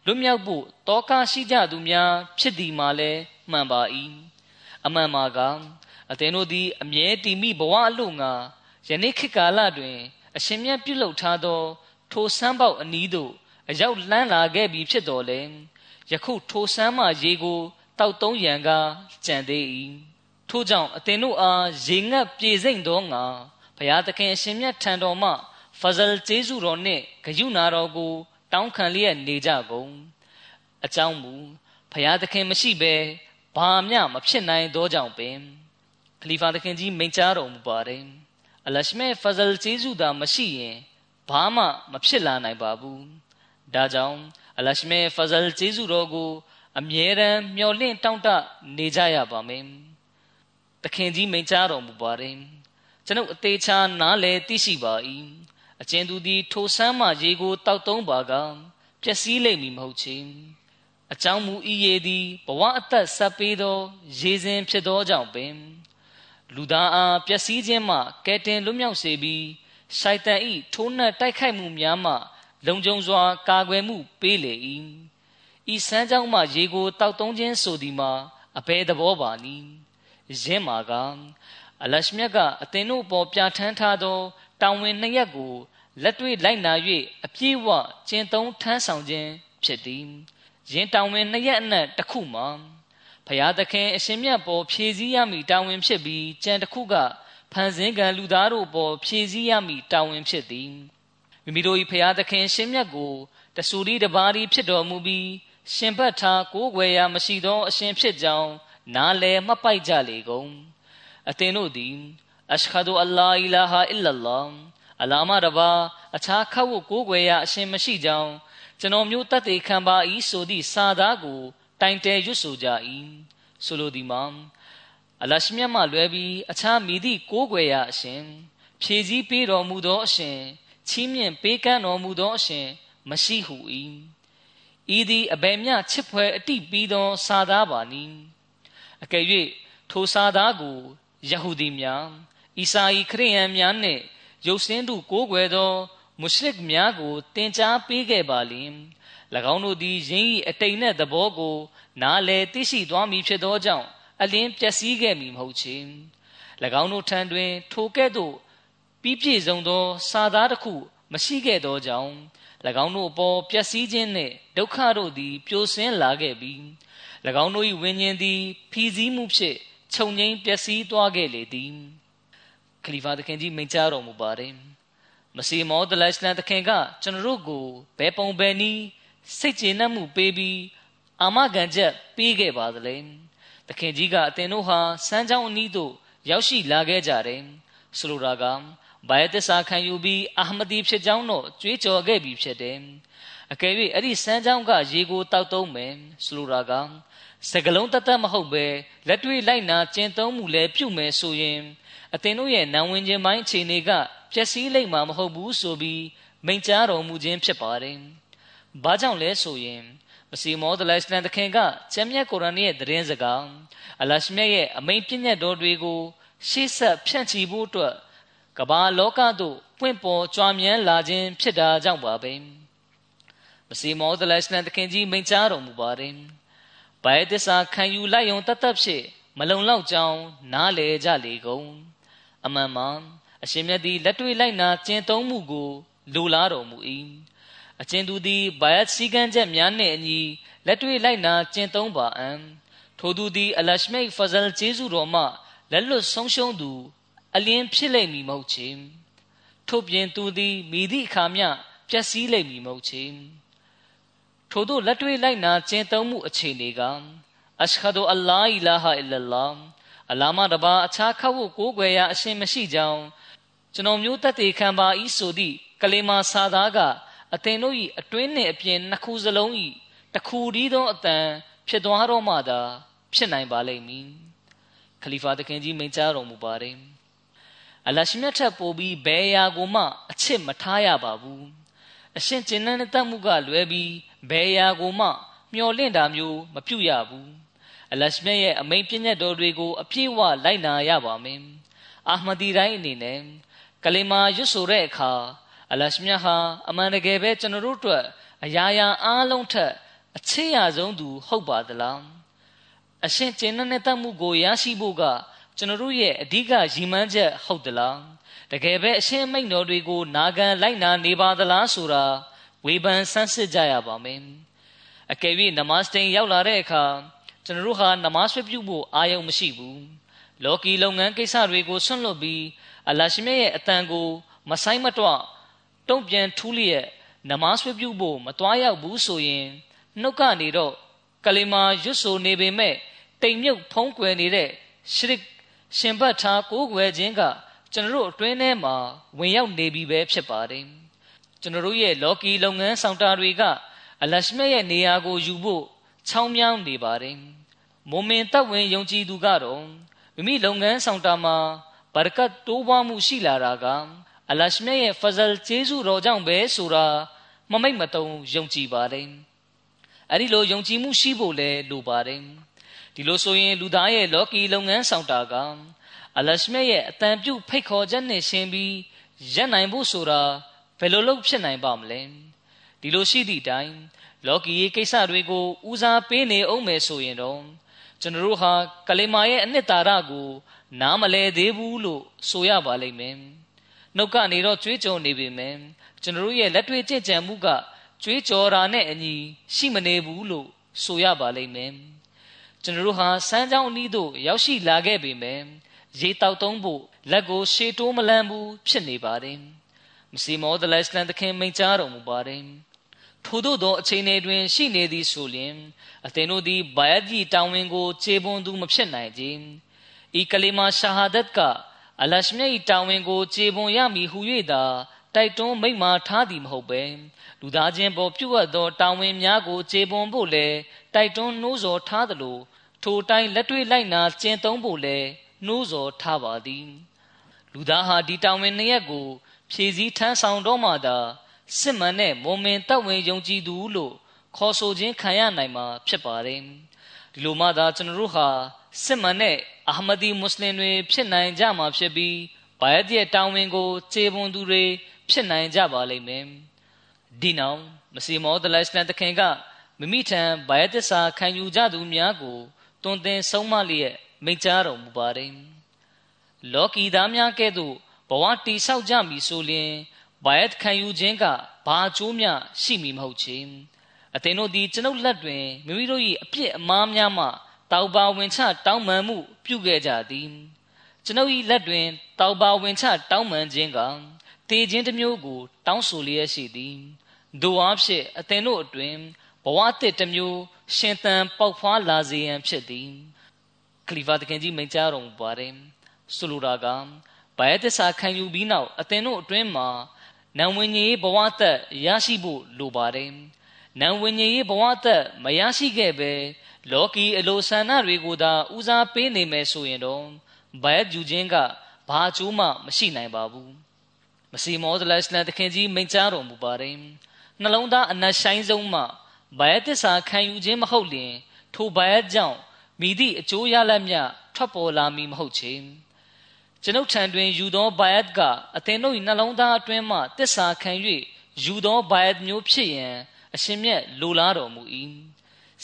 လွတ်မြောက်ဖို့တောကားရှိကြသူများဖြစ်သည်မှာလည်းမှန်ပါ၏အမှန်မှာက အသင်တို့သည်အမြဲတည်မိဘဝအလို့ငါယနေ့ခေတ်ကာလတွင် အရှင်မြတ်ပြုလုပ်ထားသော ထိုစမ်းပေါက်အနီးသို့အရောက်လန်းလာခဲ့ပြီဖြစ်တော်လဲယခုထိုစမ်းမရေကိုတောက်သုံးရန်ကကြံသေး၏ထို့ကြောင့်အသင်တို့အားရေငတ်ပြေစိမ့်သောငါဘုရားသခင်အရှင်မြတ်ထံတော်မှဖဇလ်ကျေးဇူးတော်နှင့်ဂယုဏတော်ကို တောင်းခံလျက်နေကြကုန်အကြောင်းမူဘုရားသခင်မရှိဘဲဘာမျှမဖြစ်နိုင်သောကြောင့်ပင် ခလီဖာသခင်ကြီးမိန့်ကြားတော်မူပါတယ်အလရှမေဖဇလ်ကျေးဇူးသာမရှိရင်ဘာမှမဖြစ်လာနိုင်ပါဘူးဒါကြောင့်အလရှမေဖဇလ်ကျေးဇူးတော်ကိုအမြဲတမ်းမျှော်လင့်တောင့်တနေကြရပါမယ်သခင်ကြီးမိန့်ကြားတော်မူပါတယ်ကျွန်ုပ်အသေးချာနားလေသိရှိပါ၏အကျဉ်သူသည် ထိုဆမ်းမှရေကိုတောက်သုံးပါကပျက်စီးလိမ့်မည်မဟုတ်ချေအကြောင်းမူဤရေသည်ဘဝအသက်ဆက်ပေးသော ရေစဉ်ဖြစ်သောကြောင့်ပင် လူသားအားပျက်စီးခြင်းမှကဲတင်လွတ်မြောက်စေပြီးရှိုက်တန်ဤထိုးနှက်တိုက်ခိုက်မှုများမှလုံခြုံစွာကာကွယ်မှုပေးလေ၏ဤစမ်းကြောင်းမှရေကိုတောက်သုံးခြင်းဆိုသည်မှာအဘယ်သဘောပါနည်းရင်းမှာကအအလရှမြတ်ကအသင်တို့ပေါ်ပြဋ္ဌာန်းထားသောတောင်းဝင်နှစ်ရက်ကိုလက်တွေ့လိုက်နာ၍အပြည့်အဝကျင့်သုံးထမ်းဆောင်ခြင်းဖြစ်သည်ယင်တောင်းဝင်နှစ်ရက်အနက်တစ်ခုမှာ ဖျားသခင်အရှင်မြတ်ပေါ်ဖြည့်ဆည်းရမည်တာဝန်ဖြစ်ပြီးကြံတစ်ခုကဖန်ဆင်းကံလူသားတို့ပေါ်ဖြည့်ဆည်းရမည်တာဝန်ဖြစ်သည်မိမိတို့၏ဖျားသခင်ရှင်မြတ်ကိုတဆူရီတပါးရီဖြစ်တော်မူပြီးရှင်ဘတ်ထားကိုးကွယ်ရာမရှိသောအရှင်ဖြစ်ကြောင်းနားလည်မှတ်ပိုက်ကြလေကုန်အသင်တို့သည်အရှဟဒူအလ္လာအီလာဟာအီလလာအလာမရဘာအခြားခတ်ဝကိုးကွယ်ရာအရှင်မရှိကြောင်းကျွန်တော်မျိုးတတ်သိခံပါ၏ဆိုသည့်စာသားကို တိုင်တဲရွတ်ဆိုကြ၏ဆိုလိုသည်မှာအလရှမြတ်မှလွဲပြီးအခြားမိသည့်ကိုးကွယ်ရာအရှင် ဖြည့်စည်းပေးတော်မူသောအရှင်ချီးမြှင့်ပေးကမ်းတော်မူသောအရှင် မရှိဟု၏ဤသည်အဘယ်မျှချစ်ဖွယ်အတိပြီးသော စာသားပါနည်းအကယ်၍ထိုစာသားကိုယဟုဒီများအီစာဤခရိယန်များနှင့်ရုပ်စင်းသူကိုးကွယ်သောမုရှရစ်များကိုတင် जा ပေးခဲ့ပါလျင်၎ င်းတို့သည်ယင်း၏အတိမ်နှင့်သဘောကိုနားလေသိရှိသွားမည်ဖြစ်သောကြောင့်အလင်းပျက်စီးခဲ့မည်မဟုတ်ချေ၎င်းတို့ထံတွင် ထိုကဲ့သို့ပြီးပြည့်စုံသော စာသားတစ်ခုမရှိခဲ့သောကြောင့်၎င်းတို့အပေါ်ပျက်စီးခြင်းနှင့်ဒုက္ခတို့သည် ပြိုဆင်းလာခဲ့ပြီး၎င်းတို့၏ဝိညာဉ်သည်ဖီစည်းမှုဖြင့်ခြုံငိမ့်ပျက်စီးသွားခဲ့လေသည်ခလီဖာသခင်ကြီးမိန့်ကြားတော်မူပါတယ်မစီမောဒလရှလန်သခင်ကကျွန်တော်တို့ကိုဘယ်ပုံဘယ်နည်း စိတ်ကျေနပ်မှုပေးပြီးအာမခံချက်ပေးခဲ့ပါသလဲသခင်ကြီးကအသင်တို့ဟာစမ်းချောင်းအနီးသို့ရောက်ရှိလာခဲ့ကြတယ်ဆိုလိုတာကဘိုင်သစ္စာခံယူပြီးအာမဒီဖြစ်ကြောင်းတော့ကြွေးကြော်ခဲ့ပြီးဖြစ်တယ်အကယ်၍အဲ့ဒီစမ်းချောင်းကရေကိုတောက်သုံးမယ်ဆိုလိုတာကစကလုံးတသက်မဟုတ်ပဲလက်တွေ့လိုက်နာကျင့်သုံးမှုလည်းပြုမယ်ဆိုရင်အသင်တို့ရဲ့နံဝင်ခြင်းပိုင်းအခြေအနေကပျက်စီးလိမ့်မှာမဟုတ်ဘူးဆိုပြီးမိန့်ကြားတော်မူခြင်းဖြစ်ပါတယ်။ ဘာကြောင့်လဲဆိုရင်မစီမောဒလိုင်စလန်တခင်ကကျမ်းမြတ်ကုရ်အာန်ရဲ့သတင်းစကားအလရှမြတ်ရဲ့အမိန့်ပြည့်ညတ်တော်တွေကိုရှေ့ဆက်ဖြန့်ချီဖို့အတွက်ကမ္ဘာလောကသို့ပွင့်ပေါ်ကြွားမြန်းလာခြင်းဖြစ်တာကြောင့်ပါပဲ။မစီမောဒလိုင်စလန်တခင်ကြီးမိန့်ကြားတော်မူပါတယ်။ဘိုင်သစ္စာခံယူလိုက်ုံတတ်တတ်ဖြစ်မလုံလောက်ကြောင်းနားလေကြလေကုန်။အမှန်မှန်အရှင်မြတ်သည်လက်တွေ့လိုက်နာကျင့်သုံးမှုကိုလိုလားတော်မူ၏ အကျဉ်သူသည်ဘာယတ်စည်းကမ်းချက်များနှင့်အညီလက်တွေ့လိုက်နာကျင့်သုံးပါအံထိုသူသည်အလရှမိတ်ဖဇလ်ကျေးဇူးတော်မှလက်လွတ်ဆုံးရှုံးသူ အလင်းဖြစ်လိမ့်မည်မဟုတ်ချေထို့ပြင်သူသည်မိသည့်အခါမျှပျက်စီးလိမ့်မည်မဟုတ်ချေထို့သောလက်တွေ့လိုက်နာကျင့်သုံးမှုအခြေအနေကအရှဟဒူအလ္လာအီလာဟာအီလလာအလာမတပါအခြားခောက်ဖို့ကိုးကွယ်ရာအရှင်မရှိကြောင်းကျွန်တော်မျိုးတက်တေခံပါဤဆိုသည့်ကလေးမာစာသားက အသင်တို့၏အတွင်းနှင့်အပြင်နှစ်ခုစလုံး၏တခုတည်းသောအတန်ဖြစ်သွားတော့မှသာဖြစ်နိုင်ပါလိမ့်မည်ခလီဖာတခင်ကြီးမိန့်ကြားတော်မူပါတယ်အလရှိမြတ်ထပ်ပို့ပြီးဘယ်ရာကိုမှအချစ်မထားရပါဘူးအရှင်ကျင်နန်းတတ်မှုကလွဲပြီးဘယ်ရာကိုမှမျော်လင့်တာမျိုးမပြုတ်ရဘူးအလရှိမြတ်ရဲ့အမိန်ပြည့်ညတ်တော်တွေကိုအပြည့်အဝလိုက်နာရပါမယ်အာမဒီတိုင်းအနေနဲ့ကလီမာရွတ်ဆိုတဲ့အခါ အလရှမြတ်ဟာအမှန်တကယ်ပဲကျွန်တော်တို့အတွက်အရာရာအားလုံးထက်အချစ်ရဆုံးသူဟုတ်ပါသလားအရှင်ကျင့်တဲ့တတ်မှုကိုရရှိဖို့ကကျွန်တော်တို့ရဲ့အဓိကရည်မှန်းချက်ဟုတ်သလားတကယ်ပဲအရှင်မိတ်တော်တွေကို နာခံလိုက်နာနေပါသလားဆိုတာဝေဖန်ဆန်းစစ်ကြရပါမယ်အကယ်၍နမစတိန်ရောက်လာတဲ့အခါကျွန်တော်တို့ဟာနမဆွပြုဖို့အာရုံမရှိဘူးလောကီလုပ်ငန်းကိစ္စတွေကိုဆွန့်လွတ်ပြီးအလရှိမြရဲ့အတန်ကို မဆိုင်မတော့ တုံ့ပြန်ထူးလျက်နမဆွပြုဖို့မတွားရောက်ဘူးဆိုရင်နှုတ်ကနေတော့ကလီမာရွတ်ဆိုနေပေမဲ့တိမ်မြုပ်ဖုံးကွယ်နေတဲ့ရှရစ်ရှင်ဘတ်ထားကိုးကွယ်ခြင်းကကျွန်တော်တို့အတွင်းထဲမှာဝင်ရောက်နေပြီပဲဖြစ်ပါတယ်ကျွန်တော်တို့ရဲ့လော်ကီလုပ်ငန်းဆောင်တာတွေကအလရှမြရဲ့နေရာကိုယူဖို့ချောင်းမြောင်းနေပါတယ်မုံမင်တပ်ဝင်ယုံကြည်သူကတော့မိမိလုပ်ငန်းဆောင်တာမှာဘာရကတ်တိုးပွားမှုရှိလာတာက အလရှမြရဲ့ဖဇလ်ကျေးဇူးတော်ကြောင့်ပဲဆိုတာမမိတ်မတုံယုံကြည်ပါတယ်အဲ့ဒီလိုယုံကြည်မှုရှိဖို့လဲလိုပါတယ်ဒီလိုဆိုရင်လူသားရဲ့လောကီလုပ်ငန်းဆောင်တာကအလရှမြရဲ့အတန်ပြုတ်ဖိတ်ခေါ်ချက်နဲ့ရှင်ပြီးရပ်နိုင်ဖို့ဆိုတာဘယ်လိုလုပ်ဖြစ်နိုင်ပါမလဲဒီလိုရှိသည့်အတိုင်းလောကီရေးကိစ္စတွေကိုဦးစားပေးနေအောင်မယ်ဆိုရင်တော့ကျွန်တော်တို့ဟာကလေးမာရဲ့အနှစ်သာရကို နားမလဲသေးဘူးလို့ဆိုရပါလိမ့်မယ် နှုတ်ကနေတော့ကြွေးကြော်နေပေမယ်ကျွန်တော်တို့ရဲ့လက်တွေ့ကြင်ကြံမှုကကြွေးကြော်တာနဲ့အညီရှိမနေဘူးလို့ဆိုရပါလိမ့်မယ်ကျွန်တော်တို့ဟာစမ်းကြောင်းအနီးသို့ရောက်ရှိလာခဲ့ပေမယ့်ရေတောက်သုံးဖို့လက်ကိုရှေတိုးမလန်းဘူးဖြစ်နေပါတယ်မစီမောဒလိုင်စလန်သခင်မိန့်ကြားတော်မူပါတယ်ထို့သောသောအချိန်တွင် ရှိနေသည်ဆိုလျှင်အသင်တို့သည်ဘာယကြီးတောင်းဝင်ကိုခြေပွန်သူမဖြစ်နိုင်ကြ။ဤကလေးမာရှာဟာဒတ်က အလရှမြတ်တောင်းဝင်ကိုခြေပွန်ရမည်ဟု၍သာတိုက်တွန်းမိန့်မာထားသည်မဟုတ်ပဲလူသားချင်းပေါ်ပြုအပ်သောတောင်းဝင်များကိုခြေပွန်ဖို့လည်းတိုက်တွန်းနှိုးဆော်ထားသလိုထိုတိုင်းလက်တွေ့လိုက်နာကျင့်သုံးဖို့လည်းနှိုးဆော်ထားပါသည်လူသားဟာဒီတောင်းဝင်နှစ်ရက်ကိုဖြည့်စည်းထမ်းဆောင်တော့မှသာစစ်မှန်တဲ့မုံမင်တပ်ဝင်ယုံကြည်သူလို့ခေါ်ဆိုခြင်းခံရနိုင်မှာဖြစ်ပါတယ်ဒီလိုမှသာကျွန်တော်တို့ဟာစစ်မှန်တဲ့ အာမဒီမွတ်စလင်တွေဖြစ်နိုင်ကြမှာဖြစ်ပြီးဘာယတ်ရဲ့တောင်းဝင်ကိုခြေပွန်သူတွေဖြစ်နိုင်ကြပါလိမ့်မယ်ဒီနောက်မစီမောဒလိုင်စလန်တခင်ကမိမိထံဘာယတ်သစ္စာခံယူကြသူများကိုတွင်တင်ဆုံးမလျက်မိန့်ကြားတော်မူပါတယ်လောကီသားများကဲ့သို့ဘဝတိဆောက်ကြမည်ဆိုလျှင်ဘိုင်တ်ခံယူခြင်းကဘာအကျိုးမျှရှိမည်မဟုတ်ချေအသင်တို့သည်ကျွန်ုပ်လက်တွင်မိမိတို့၏အပြစ်အမှားများမှ တောက်ပါဝင်ချတောင်းပန်မှု ပြုခဲ့ကြသည်ကျွန်ုပ်၏လက်တွင်တောက်ပါဝင်ချတောင်းပန်ခြင်းကတေခြင်းတစ်မျိုးကို တောင်းဆိုလျက်ရှိသည်ဒိုအားဖြင့်အသင်တို့အတွင်ဘဝတစ်တစ်မျိုး ရှင်သန်ပေါက်ဖွားလာစေရန်ဖြစ်သည်ခလီဖာတခင်ကြီးမိန့်ကြားတော်မူပါတယ်ဆိုလိုတာကဘိုင်သစ္စာခံယူပြီးနောက်အသင်တို့အတွင်းမှာနံဝင်ကြီးဘဝသက်ရရှိဖို့လိုပါတယ်။နံဝင်ကြီးဘဝသက်မရရှိခဲ့ပဲ လောကီအလိုဆန္ဒတွေကိုသာဦးစားပေးနေမယ်ဆိုရင်တော့ဘိုင်ယူခြင်းကဘာအကျိုးမှမရှိနိုင်ပါဘူး။မစီမောဒလစ်လန်တခင်ကြီးမိန့်ကြားတော်မူပါတယ်။နှလုံးသားအနက်ဆိုင်ဆုံးမှဘိုင်သစ္စာခံယူခြင်းမဟုတ်လျင် ထိုဘိုင်ကြောင့်မိသည့်အကျိုးရလဒ်များထွက်ပေါ်လာမည်မဟုတ်ချေ။ကျွန်ုပ်ထံတွင်ယူသောဘိုင်ယတ်ကအသင်တို့၏နှလုံးသားအတွင်းမှတစ္ဆာခံ၍ယူသောဘိုင်ယတ်မျိုးဖြစ်ရန်အရှင်မြတ်လိုလားတော်မူ၏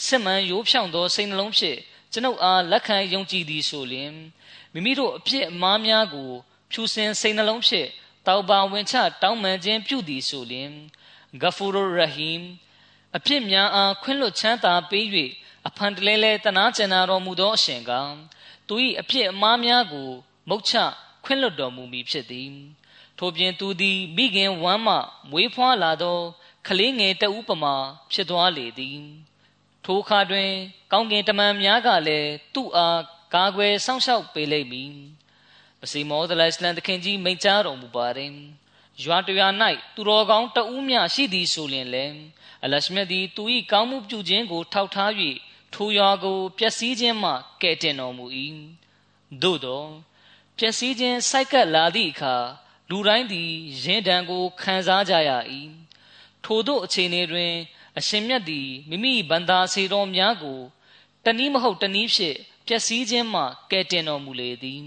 စစ်မှန်ရိုးဖြောင့်သောစိတ်နှလုံးဖြင့်ကျွန်ုပ်အားလက်ခံယုံကြည်သည်ဆိုလျှင်မိမိတို့အပြစ်အမှားများကိုဖြူစင်စိတ်နှလုံးဖြင့်တောက်ပါဝင်ချတောင်းပန်ခြင်းပြုသည်ဆိုလျှင်ဂဖူရရဟီမ်အပြစ်များအားခွင့်လွှတ်ချမ်းသာပေး၍အဖန်တလဲလဲတနာကျင်နာတော်မူသောအရှင်ကသူ၏အပြစ်အမှားများကိုမုတ်ချခွင့်လွတ်တော်မူမည်ဖြစ်သည်ထို့ပြင်သူသည်မိခင်ဝမ်းမှမွေးဖွားလာသောကလေးငယ်တဦးပမာဖြစ်သွားလေသည် ထိုအခါတွင် ကောင်းကင်တမန်များကလည်းသူ့အားကာကွယ်စောင့်ရှောက်ပေးလိမ့်မည်ပစီမောဒလစ်လန်တခင်ကြီးမိန့်ကြားတော်မူပါတယ်ရွာတရွာ၌သူတော်ကောင်းတဦးမျှရှိသည်ဆိုလျင်လည်းအလရှမြတ်သည်သူ၏ကောင်းမှုပြုခြင်းကို ထောက်ထား၍ထိုရွာကိုပျက်စီးခြင်းမှကယ်တင်တော်မူ၏သို့သောပျက်စီးခြင်းစိုက်ကပ်လာသည့်အခါလူတိုင်းသည်ရင်တံကိုခံစားကြရ၏ထိုတို့အခြေအနေတွင် အရှင်မြတ်သည်မိမိဗန္တာစေတော်များကိုတနည်းမဟုတ်တနည်းဖြင့်ပျက်စီးခြင်းမှကယ်တင်တော်မူလေသည်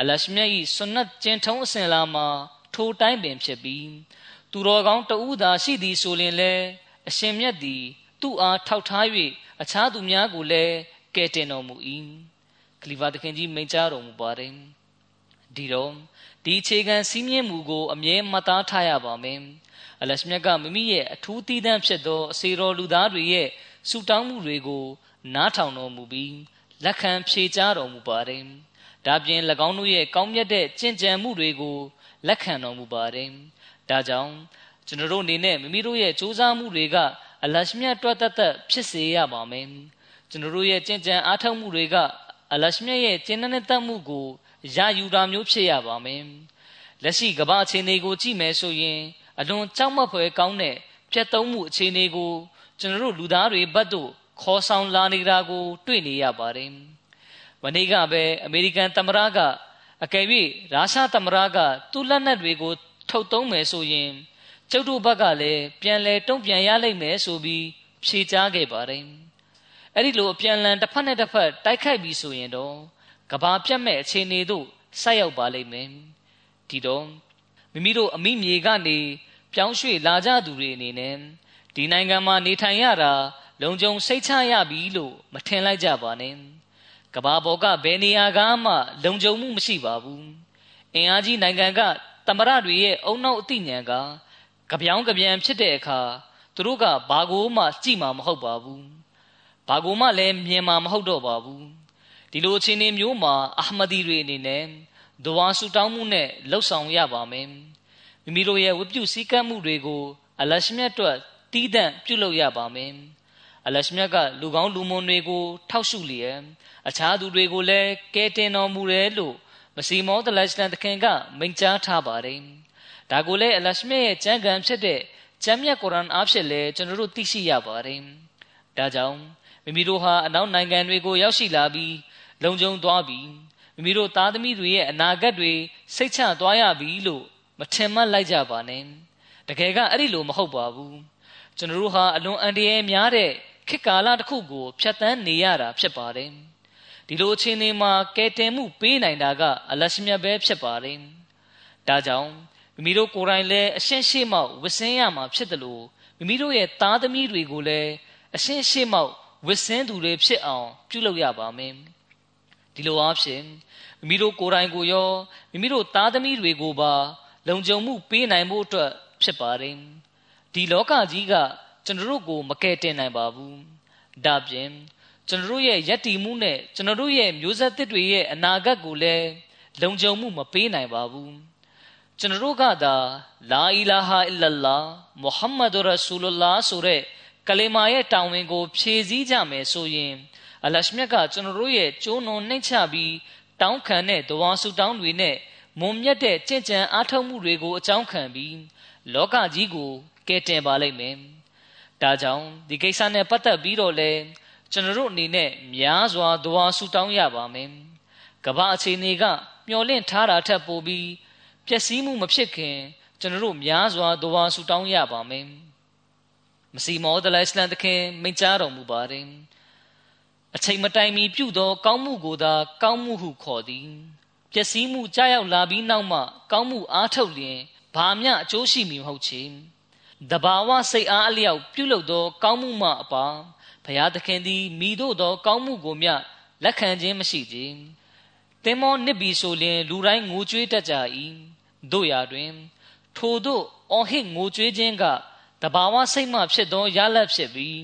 အလရှမြတ်၏ဆွနတ်ကျင့်ထုံးအစဉ်လာမှာထိုတိုင်းပင်ဖြစ်ပြီးသူတော်ကောင်းတဦးသာရှိသည်ဆိုရင်လည်းအရှင်မြတ်သည် သူ့အားထောက်ထား၍အခြားသူများကိုလည်းကယ်တင်တော်မူ၏ခလီဖာသခင်ကြီးမိန့်ကြားတော်မူပါတယ်ဒီတော့ဒီအခြေခံစည်းမျဉ်းမူကို အမြဲမှတ်သားထားရပါမယ် အလရှမြတ်ကမိမိရဲ့အထူးသီးသန့်ဖြစ်သောအစေတော်လူသားတွေရဲ့ဆုတောင်းမှုတွေကိုနားထောင်တော်မူပြီးလက်ခံဖြေကြားတော်မူပါတယ်ဒါပြင်၎င်းတို့ရဲ့ကောင်းမြတ်တဲ့ကြင်ကြံမှုတွေကိုလက်ခံတော်မူပါတယ်ဒါကြောင့်ကျွန်တော်တို့အနေနဲ့မိမိတို့ရဲ့စူးစမ်းမှုတွေကအလရှမြတ်တွတ်တတ် ဖြစ်စေရပါမယ်ကျွန်တော်တို့ရဲ့ကြင်ကြံအားထုတ်မှုတွေကအလရှမြတ်ရဲ့ကျင့်တဲ့တတ်မှုကိုရယူတာမျိုးဖြစ်ရပါမယ်လက်ရှိကမ္ဘာအခြေအနေကိုကြည့်မယ်ဆိုရင် အလွန်ကြောက်မက်ဖွယ်ကောင်းတဲ့ပြတ်သုံးမှုအခြေအနေကိုကျွန်တော်တို့လူသားတွေဘက်သို့ခေါ်ဆောင်လာနေတာကို တွေ့နေရပါတယ်မနေ့ကပဲအမေရိကန်သမ္မတကအကယ်၍ရုရှားသမ္မတကသူ့လက်နက်တွေကို ထုတ်သုံးမယ်ဆိုရင်ကျုပ်တို့ဘက်ကလည်းပြန်လဲတုံ့ပြန်ရလိမ့်မယ်ဆိုပြီးဖြေကြားခဲ့ပါတယ်အဲ့ဒီလိုအပြန်လန်တစ်ဖက်နဲ့တစ်ဖက်တိုက်ခိုက်ပြီးဆိုရင်တော့ကဘာပြတ်မဲ့အခြေအနေသို့ဆိုက်ရောက်ပါလိမ့်မယ်ဒီတော့ မိမိတို့အမိမြေကနေပြောင်းရွှေ့လာကြသူတွေအနေနဲ့ဒီနိုင်ငံမှာနေထိုင်ရတာလုံခြုံစိတ်ချရပြီလို့မထင်လိုက်ကြပါနဲ့ကဘာပေါ်ကဘယ်နေရာကမှ လုံခြုံမှုမရှိပါဘူးအင်အားကြီးနိုင်ငံကတမရတွေရဲ့အုံနောက်အသိဉာဏ်ကကြပြောင်းကြပြန်ဖြစ်တဲ့အခါသူတို့ကဘာကိုမှကြည့်မှာမဟုတ်ပါဘူးဘာကိုမှလည်းမြင်မှာမဟုတ်တော့ပါဘူးဒီလိုအခြေအနေမျိုးမှာအာမဒီတွေအနေနဲ့ ဒဝါဆူတောင်းမှုနဲ့လှုပ်ဆောင်ရပါမယ်မိမိတို့ရဲ့ဝိပုစည်းကမ်းမှုတွေကိုအလရှမြတ်အတွက်တီးတန့်ပြုလုပ်ရပါမယ်အလရှမြတ်ကလူကောင်းလူမွန်တွေကို ထောက်ရှုလျက်အခြားသူတွေကိုလည်းကဲတင်တော်မူတယ်လို့မစီမောတလရှလန်တခင်ကမိန့်ကြားထားပါတယ်ဒါကိုလည်းအလရှမြတ်ရဲ့ကြံကံဖြစ်တဲ့ကျမ်းမြတ်ကုရ်အာန်အားဖြင့်လည်းကျွန်တော်တို့သိရှိရပါတယ်ဒါကြောင့်မိမိတို့ဟာအနောက်နိုင်ငံတွေကိုရောက်ရှိလာပြီးလုံခြုံသွားပြီး မိမိတို့သားသမီးတွေရဲ့အနာဂတ်တွေစိတ်ချသွားရပြီလို့မထင်မှတ်လိုက်ကြပါနဲ့တကယ်ကအဲ့ဒီလိုမဟုတ်ပါဘူးကျွန်တော်တို့ဟာအလွန်အန္တရာယ်များတဲ့ခေတ်ကာလတစ်ခုကိုဖြတ်တန်းနေရတာဖြစ်ပါတယ်ဒီလိုအခြေအနေမှာကယ်တင်မှုပေးနိုင်တာကအလရှမြတ်ပဲဖြစ်ပါတယ်ဒါကြောင့်မိမိတို့ကိုယ်တိုင်လည်းအရှင်းရှိမောက်ဝစ်စင်းရမှာဖြစ်တယ်လို့မိမိတို့ရဲ့သားသမီးတွေကိုလည်းအရှင်းရှိမောက်ဝစ်စင်းသူတွေဖြစ်အောင်ပြုလုပ်ရပါမယ် ဒီလိုအားဖြင့်မိမိတို့ကိုယ်တိုင်ကိုရောမိမိတို့သားသမီးတွေကိုပါ လုံခြုံမှုပေးနိုင်ဖို့အတွက်ဖြစ်ပါတယ်ဒီလောကကြီးကကျွန်တော်တို့ကိုမကယ်တင်နိုင်ပါဘူးဒါပြင်ကျွန်တော်တို့ရဲ့ယက်တီမှုနဲ့ကျွန်တော်တို့ရဲ့မျိုးဆက်သစ်တွေရဲ့အနာဂတ်ကိုလည်းလုံခြုံမှုမပေးနိုင်ပါဘူးကျွန်တော်တို့ကသာလာအီလာဟာအီလလာမုဟမ္မဒ်ရဆူလလာဆိုတဲ့ကလီမာရဲ့တောင်းဝင်ကိုဖြည့်ဆည်းကြမယ်ဆိုရင် အလရှမြတ်ကကျွန်တော်တို့ရဲ့ကျိုးနုံနှိမ့်ချပြီးတောင်းခံတဲ့တဝါစုတောင်းတွေနဲ့မုံမြတ်တဲ့ကြင်ကြံအားထုတ်မှုတွေကိုအကြောင်းခံပြီးလောကကြီးကိုကဲတင်ပါလိမ့်မယ်။ဒါကြောင့်ဒီကိစ္စနဲ့ပတ်သက်ပြီးတော့လဲကျွန်တော်တို့အနေနဲ့များစွာတဝါစုတောင်းရပါမယ်။ကမ္ဘာအခြေအနေကမျောလင့်ထားတာထက်ပိုပြီးပျက်စီးမှုမဖြစ်ခင်ကျွန်တော်တို့များစွာတဝါစုတောင်းရပါမယ်။မစီမောဒလိုင်စလန်တခင်မိန့်ကြားတော်မူပါတယ်။ အချိန်မတိုင်မီပြုသော ကောင်းမှုကိုသာ ကောင်းမှုဟုခေါ်သည်ပျက်စီးမှုကြောက်ရောက်လာပြီးနောက်မှ ကောင်းမှုအားထုတ်လျင်ဘာမျှအကျိုးရှိမည်မဟုတ်ချေတဘာဝစိတ်အားအလျောက်ပြုလုပ်သော ကောင်းမှုမှအပါဘုရားသခင်သည်မိတို့သော ကောင်းမှုကိုမျှလက်ခံခြင်းမရှိကြသင်မောနစ်ပြီးဆိုလျင် လူတိုင်းငိုကြွေးတတ်ကြ၏တို့ရာတွင် ထိုတို့အော်ဟစ်ငိုကြွေးခြင်းကတဘာဝစိတ်မှဖြစ်သောရလတ်ဖြစ်ပြီး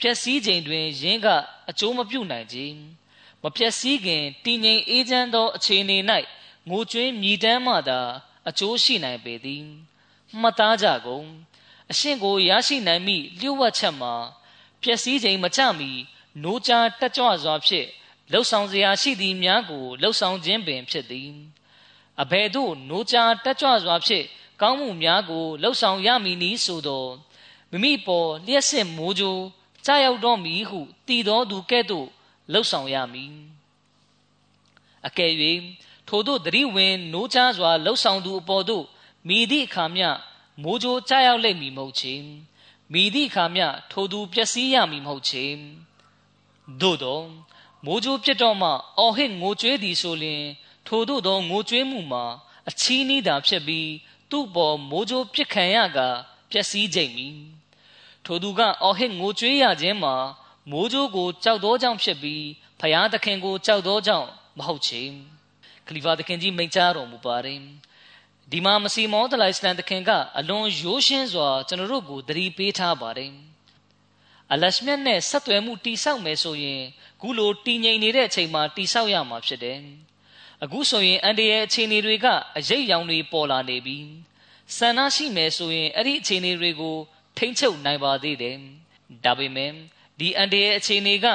ပျက်စီးချိန်တွင်ယင်းကအကျိုးမပြုနိုင်ကြမပျက်စီးခင်တည်ငြိမ်အေးချမ်းသောအခြေအနေ၌ငိုကြွေးမြည်တမ်းမှသာအကျိုးရှိနိုင်ပေသည်မှတ်သားကြကုန်အရှင်ကိုရရှိနိုင်မိလျှို့ဝှက်ချက်မှာပျက်စီးချိန်မချမီနိုးကြားတက်ကြွစွာဖြင့်လှုပ်ဆောင်စရာရှိသည်များကိုလှုပ်ဆောင်ခြင်းပင်ဖြစ်သည်အဘယ်သို့နိုးကြားတက်ကြွစွာဖြင့်ကောင်းမှုများကိုလှုပ်ဆောင်ရမည်နည်းဆိုသောမိမိပေါ်လျှက်စစ်မိုးကြိုး ကြာရောက်တော့မည်ဟုတည်တော်သူကဲ့သို့လှုပ်ဆောင်ရမည်အကယ်၍ထိုတို့တတိဝင်နိုးချစွာလှုပ်ဆောင်သူအပေါ်သို့မိသည့်အခါမျှမိုးကြိုးကြာရောက်လိမ့်မည်မဟုတ်ချေမိသည့်အခါမျှထိုသူပျက်စီးရမည်မဟုတ်ချေသို့သောမိုးကြိုးပြတ်တော့မှအော်ဟစ်ငိုကြွေးသည်ဆိုလျှင် ထိုတို့သောငိုကြွေးမှုမှာအချီးနှီးတာဖြစ်ပြီး သူ့ပေါ်မိုးကြိုးပြစ်ခံရကပျက်စီးခြင်းမည် ထိုသူကအော်ဟစ်ငိုကြွေးရခြင်းမှာမိုးကြိုးကိုကြောက်သောကြောင့်ဖြစ်ပြီးဖယားသခင်ကိုကြောက်သောကြောင့်မဟုတ်ချေခလီဖာသခင်ကြီးမိန့်ကြားတော်မူပါတယ်ဒီမှာမစီမောတလိုက်စလန်သခင်ကအလွန်ရိုးရှင်းစွာကျွန်တော်တို့ကိုသတိပေးထားပါတယ်အလရှမြတ်နဲ့ဆက်သွယ်မှုတိဆောက်မယ်ဆိုရင်ခုလိုတည်ငြိမ်နေတဲ့အချိန်မှာတိဆောက်ရမှာဖြစ်တယ်အခုဆိုရင်အန်ဒီရဲ့အခြေအနေတွေကအရေးရောင်တွေပေါ်လာနေပြီဆန္ဒရှိမယ်ဆိုရင်အဲ့ဒီအခြေအနေတွေကို ထိမ့်ချုပ်နိုင်ပါသေးတယ်ဒါပေမဲ့ဒီအန်တရဲ့အခြေအနေက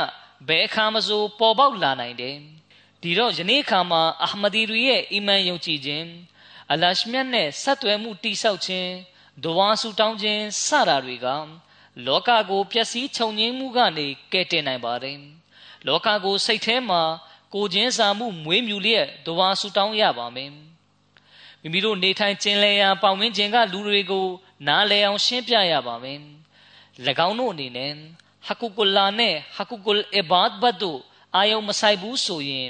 ဘယ်အခါမှဆိုပေါ်ပေါက်လာနိုင်တယ်ဒီတော့ယနေ့အခါမှာအာမဒီရီရဲ့အီမန်ယုံကြည်ခြင်းအလရှမြတ်နဲ့ဆက်သွယ်မှုတိဆောက်ခြင်းဒဝါဆူတောင်းခြင်းစတာတွေကလောကကိုပျက်စီးခြုံငင်းမှုကနေကယ်တင်နိုင်ပါတယ်လောကကိုစိတ်ထဲမှာကိုချင်းစာမှုမွေးမြူလျက်ဒဝါဆူတောင်းရပါမယ်မိမိတို့နေထိုင်ခြင်းလဲရာပေါင်ဝင်းခြင်းကလူတွေကို နားလည်အောင်ရှင်းပြရပါမယ်၎င်းတို့အနေနဲ့ဟကုကုလာနဲ့ဟကုကုလ်အဘတ်ဘတ်တို့အာယုံမဆိုင်ဘူးဆိုရင်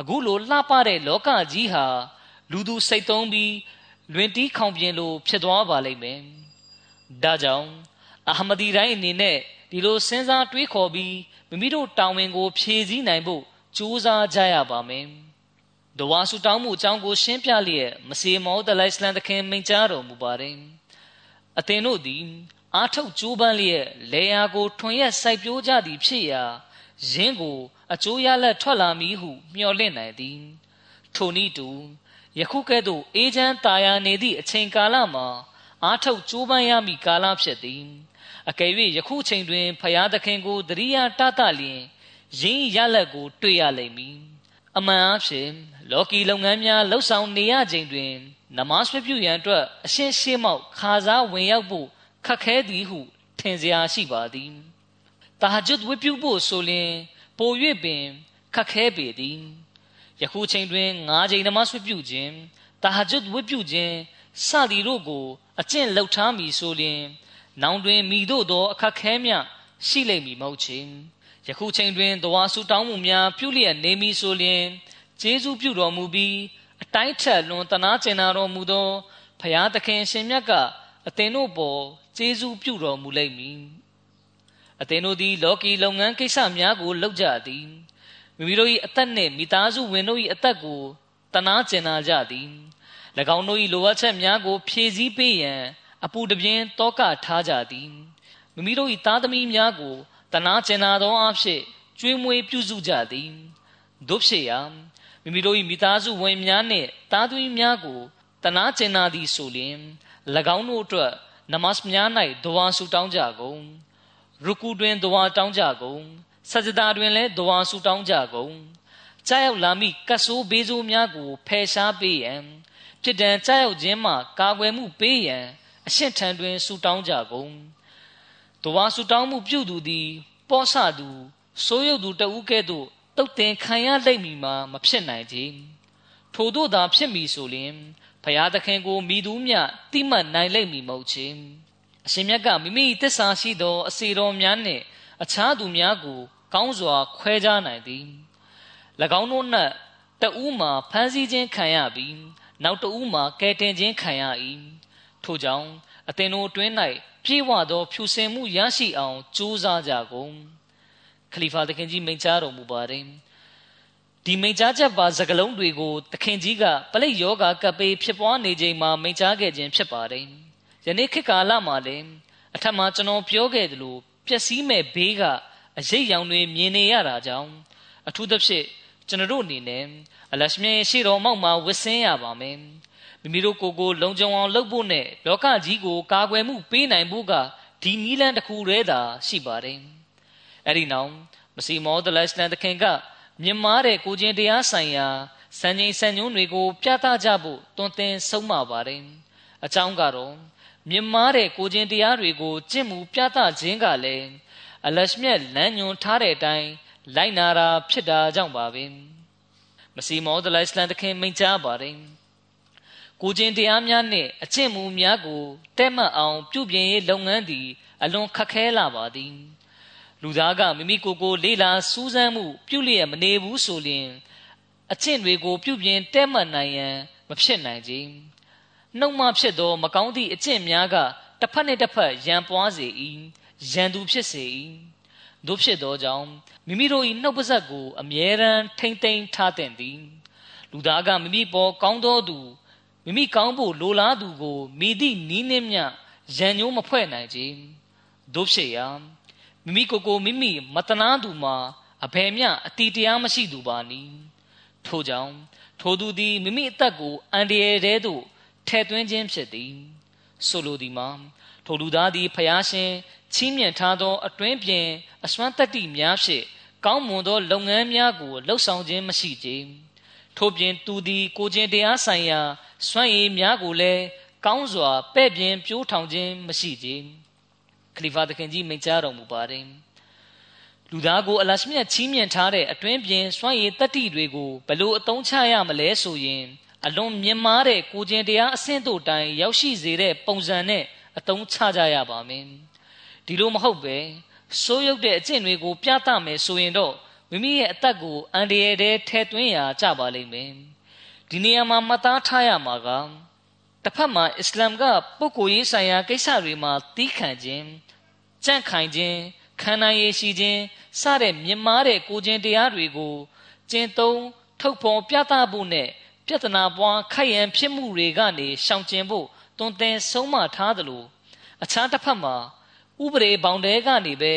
အခုလိုလှပတဲ့လောကကြီးဟာလူသူစိတ်သုံးပြီးလွင်တီးခေါင်ပြင်းလို့ဖြစ်သွားပါလိမ့်မယ်ဒါကြောင့်အာမဒီတိုင်းအနေနဲ့ဒီလိုစဉ်းစားတွေးခေါ်ပြီးမိမိတို့တာဝန်ကို ဖြည့်ဆည်းနိုင်ဖို့ကြိုးစားကြရပါမယ်။ဒဝါဆူတောင်းမှုအကြောင်းကိုရှင်းပြလျက်မစီမောဒလိုင်စလန်သခင်မိန့်ကြားတော်မူပါတယ်။ အသင်တို့သည် အာထုတ်ကြိုးပမ်းလျက်လေယာကို ထွန်ရက်စိုက်ပျိုးကြသည်ဖြစ်ရာယင်းကို အကျိုးရလက်ထွက်လာမည်ဟု မျှော်လင့်နိုင်သည်ထိုနည်းတူယခုကဲ့သို့အေးချမ်းတာယာနေသည့်အချိန်ကာလမှာအာထုတ်ကြိုးပမ်းရမည့်ကာလဖြစ်သည်အကယ်၍ယခုချိန်တွင်ဖျားသခင်ကိုတရိယာတတလျင်ရင်းရလက်ကို တွေ့ရလိမ့်မည်အမှန်အဖြစ်လော်ကီလုပ်ငန်းများလှုပ်ဆောင်နေရချိန်တွင် နမတ်ပြုရန်အတွက်အရှင်းရှင်းမောက်ခါစားဝင်ရောက်ဖို့ခက်ခဲသည်ဟုထင်စရာရှိပါသည်တာဟဂျွတ်ဝိပြုဖို့ဆိုလျင်ပို၍ပင်ခက်ခဲပေသည်ယခုချိန်တွင်၅ချိန်နမတ်ပြုခြင်းတာဟဂျွတ်ဝိပြုခြင်းစသည်တို့ကို အကျင့်လှုပ်ထားမည်ဆိုလျင်နောင်တွင်မိတို့သောအခက်ခဲမြရှိလိမ့်မည်မဟုတ်ချေယခုချိန်တွင်တဝါဆူတောင်းမှုများပြုလျက်နေမည်ဆိုလျင်ကျေးဇူးပြုတော်မူပြီးအ တိုင်းထက်လွန်တနာကျင်နာတော်မူသောဖရာသခင်ရှင်မြတ်ကအသင်တို့ပေါ်ကျေးဇူးပြုတော်မူလိမ့်မည်အသင်တို့သည်လောကီလုပ်ငန်းကိစ္စများကိုလုပ်ကြသည်မိမိတို့၏အသက်နှင့်မိသားစုဝင်တို့၏အသက်ကိုတနာကျင်နာကြသည်၎င်းတို့၏လိုအပ်ချက်များကို ဖြည့်ဆည်းပေးရန်အပူတပြင်းတောကထားကြသည်မိမိတို့၏သားသမီးများကိုတနာကျင်နာသောအဖြစ်ကျွေးမွေးပြုစုကြသည်တို့ဖြစ်ရာ မိမိတို့၏မိသားစုဝင်များနှင့်သားသမီးများကိုတနာကျင်နာသည်ဆိုလျင်၎င်းတို့အတွက်နမတ်များ၌ဒဝါဆူတောင်းကြကုန်ရူကူတွင်ဒဝါတောင်းကြကုန်စကြဒါတွင်လည်းဒဝါဆူတောင်းကြကုန်ကြားရောက်လာမိကတ်ဆိုးဘေးဆိုးများကိုဖယ်ရှားပေးရန်ဖြစ်တန်ကြားရောက်ခြင်းမှကာကွယ်မှုပေးရန်အရှင်းထံတွင်ဆူတောင်းကြကုန်ဒဝါဆူတောင်းမှုပြုသူသည် ပောဆသူစိုးရုပ်သူတဦးကဲ့သို့ တုတ်တင်ခံရလိမ့်မည်မှာမဖြစ်နိုင်ကြထို့သောသာဖြစ်မည်ဆိုလျှင်ဖရာသခင်ကိုမိသူမြတိမှတ်နိုင်လိမ့်မည်မဟုတ်ချေအရှင်မြတ်ကမိမိတစ္ဆာရှိသောအစီတော်များနှင့်အခြားသူများကို ကောင်းစွာ ခွဲခြားနိုင်သည်၎င်းတို့၌တဦးမှာဖမ်းဆီးခြင်းခံရပြီးနောက်တဦးမှာကယ်တင်ခြင်းခံရ၏ထို့ကြောင့်အသင်တို့အတွင်း၌ပြေဝသောဖြူစင်မှုရရှိအောင်ကြိုးစားကြကုန် ခလီဖာသခင်ကြီးမိန့်ကြားတော်မူပါတယ်ဒီမိန့်ကြားချက်ပါစကလုံးတွေကိုသခင်ကြီးကပလိတ်ယောဂကပ်ပေးဖြစ်ပွားနေချိန်မှာမိန့်ကြားခဲ့ခြင်းဖြစ်ပါတယ်ယနေ့ခေတ်ကာလမှာလည်းအထက်မှာကျွန်တော်ပြောခဲ့သလိုပျက်စီးမဲ့ဘေးကအရေးရောင်တွေမြင်နေရတာကြောင့်အထူးသဖြင့်ကျွန်တော်တို့အနေနဲ့အလရှမြရှိတော်မောက်မှာဝစ်စင်းရပါမယ်မိမိတို့ကိုယ်ကိုလုံခြုံအောင်လုပ်ဖို့နဲ့လောကကြီးကိုကာကွယ်မှုပေးနိုင်ဖို့ကဒီနီးလန်းတစ်ခုတည်းသာရှိပါတယ် အဲ့ဒီနောက်မစီမောဒလတ်စလန်တခင်ကမြင်မာတဲ့ကိုချင်းတရားဆိုင်ရာစံချိန်စံညွှန်းတွေကို ပြသကြဖို့တွင်တင်ဆုံးမပါတယ်အကြောင်းကတော့မြင်မာတဲ့ကိုချင်းတရားတွေကိုကျင့်မှုပြသခြင်းကလည်းအလရှမြတ်လမ်းညွှန်ထားတဲ့အတိုင်းလိုက်နာတာဖြစ်တာကြောင့်ပါပဲမစီမောဒလိုင်စလန်တခင်မိန့်ကြားပါတယ်ကိုချင်းတရားများနှင့်အကျင့်မူများကိုတဲ့မှတ်အောင် ပြုပြင်ရေးလုပ်ငန်းသည် အလွန်ခက်ခဲလာပါသည် လူသားကမိမိကိုယ်ကိုလေးလာစူးစမ်းမှု ပြုလျက်မနေဘူးဆိုလျှင်အကျင့်တွေကိုပြုပြင်တဲ့မှတ်နိုင်ရန်မဖြစ်နိုင်ကြနှုတ်မှဖြစ်သော မကောင်းသည့်အကျင့်များကတစ်ဖက်နှင့်တစ်ဖက်ရန်ပွားစေ၏ရန်သူဖြစ်စေ၏တို့ဖြစ်သောကြောင့်မိမိတို့၏နှုတ်ပါဆက်ကိုအမြဲတမ်းထိမ့်သိမ်းထားသင့်သည်လူသားကမိမိပေါ်ကောင်းသောသူမိမိကောင်းဖို့လိုလားသူကိုမိသည့်နီးနှင်းမြရန်ညိုးမဖွဲ့နိုင်ကြတို့ဖြစ်ရာ မိမိကိုယ်ကိုမိမိမတနာသူမှာအဘယ်မျှအတီတရားမရှိသူပါနီထို့ကြောင့်ထိုသူသည်မိမိအသက်ကိုအန္တရာယ်ထဲသို့ထဲ့သွင်းခြင်းဖြစ်သည်ဆိုလိုသည်မှာထိုလူသားသည်ဖျားရှင်ချီးမြှင့်ထားသောအတွင်းပြင်အစွမ်းတတ္တိများဖြင့်ကောင်းမွန်သောလုပ်ငန်းများကိုလှုပ်ဆောင်ခြင်းမရှိကြထို့ပြင်သူသည်ကိုခြင်းတရားဆိုင်ရာစွမ်းရည်များကိုလည်းကောင်းစွာပဲ့ပြင်ပြိုးထောင်ခြင်းမရှိကြ ခလီဖာသခင်ကြီးမိန့်ကြားတော်မူပါတယ်လူသားကိုအလရှမြတ်ချီးမြှင့်ထားတဲ့အတွင်းပြင်စွမ်းရည်တတ္တိတွေကိုဘလို့အသုံးချရမလဲဆိုရင်အလွန်မြင့်မားတဲ့ကိုကျင်တရားအဆင့်တို့တိုင်ရောက်ရှိစေတဲ့ပုံစံနဲ့အသုံးချကြရပါမယ်ဒီလိုမဟုတ်ပဲစိုးရုပ်တဲ့အကျင့်တွေကိုပြသမယ်ဆိုရင်တော့မိမိရဲ့အသက်ကိုအန္တရာယ်ထဲထည့်သွင်းရာကြပါလိမ့်မယ်ဒီနေရာမှာမှတ်သားထားရမှာက တစ်ဖက်မှာအစ္စလာမ်ကပုဂ္ဂိုလ်ရေးဆိုင်ရာကိစ္စတွေမှာတီးခံခြင်းကြန့်ခိုင်ခြင်းခခံနိုင်ရရှိခြင်းစတဲ့မြင့်မားတဲ့ကိုခြင်းတရားတွေကိုကျင့်သုံးထုတ်ဖော်ပြသဖို့နဲ့ပြဿနာပွားခိုက်ရန်ဖြစ်မှုတွေကနေရှောင်ကျဉ်ဖို့တွင်တင်ဆုံးမထားသလိုအခြားတစ်ဖက်မှာဥပဒေဘောင်တဲကနေပဲ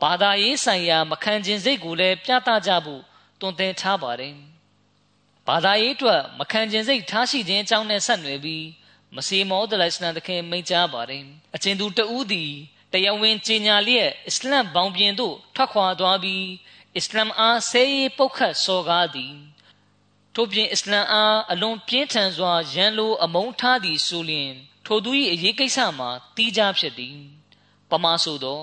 ဘာသာရေးဆိုင်ရာမခံကျင်စိတ်ကိုလည်းပြသကြဖို့တွင်တင်ထားပါတယ်။ ဘာသာရေးအတွက်မခံကျင်စိတ်ထားရှိခြင်းအကြောင်းနဲ့ဆက်နွယ်ပြီးမစီမောဒလိုင်စလန်တခင်မိန့်ကြားပါတယ်။အကျဉ်သူတဦးသည်တရားဝင်ကြေညာလျက်အစ္စလမ်ဘောင်ပြင်သို့ထွက်ခွာသွားပြီးအစ္စလမ်အားဆဲရေးပုတ်ခတ်စော်ကားသည်ထို့ပြင်အစ္စလမ်အားအလွန်ပြင်းထန်စွာရန်လိုအမုန်းထားသည်ဆိုလျှင်ထိုသူ၏အရေးကိစ္စမှာတီးခြားဖြစ်သည်ပမာဆိုသော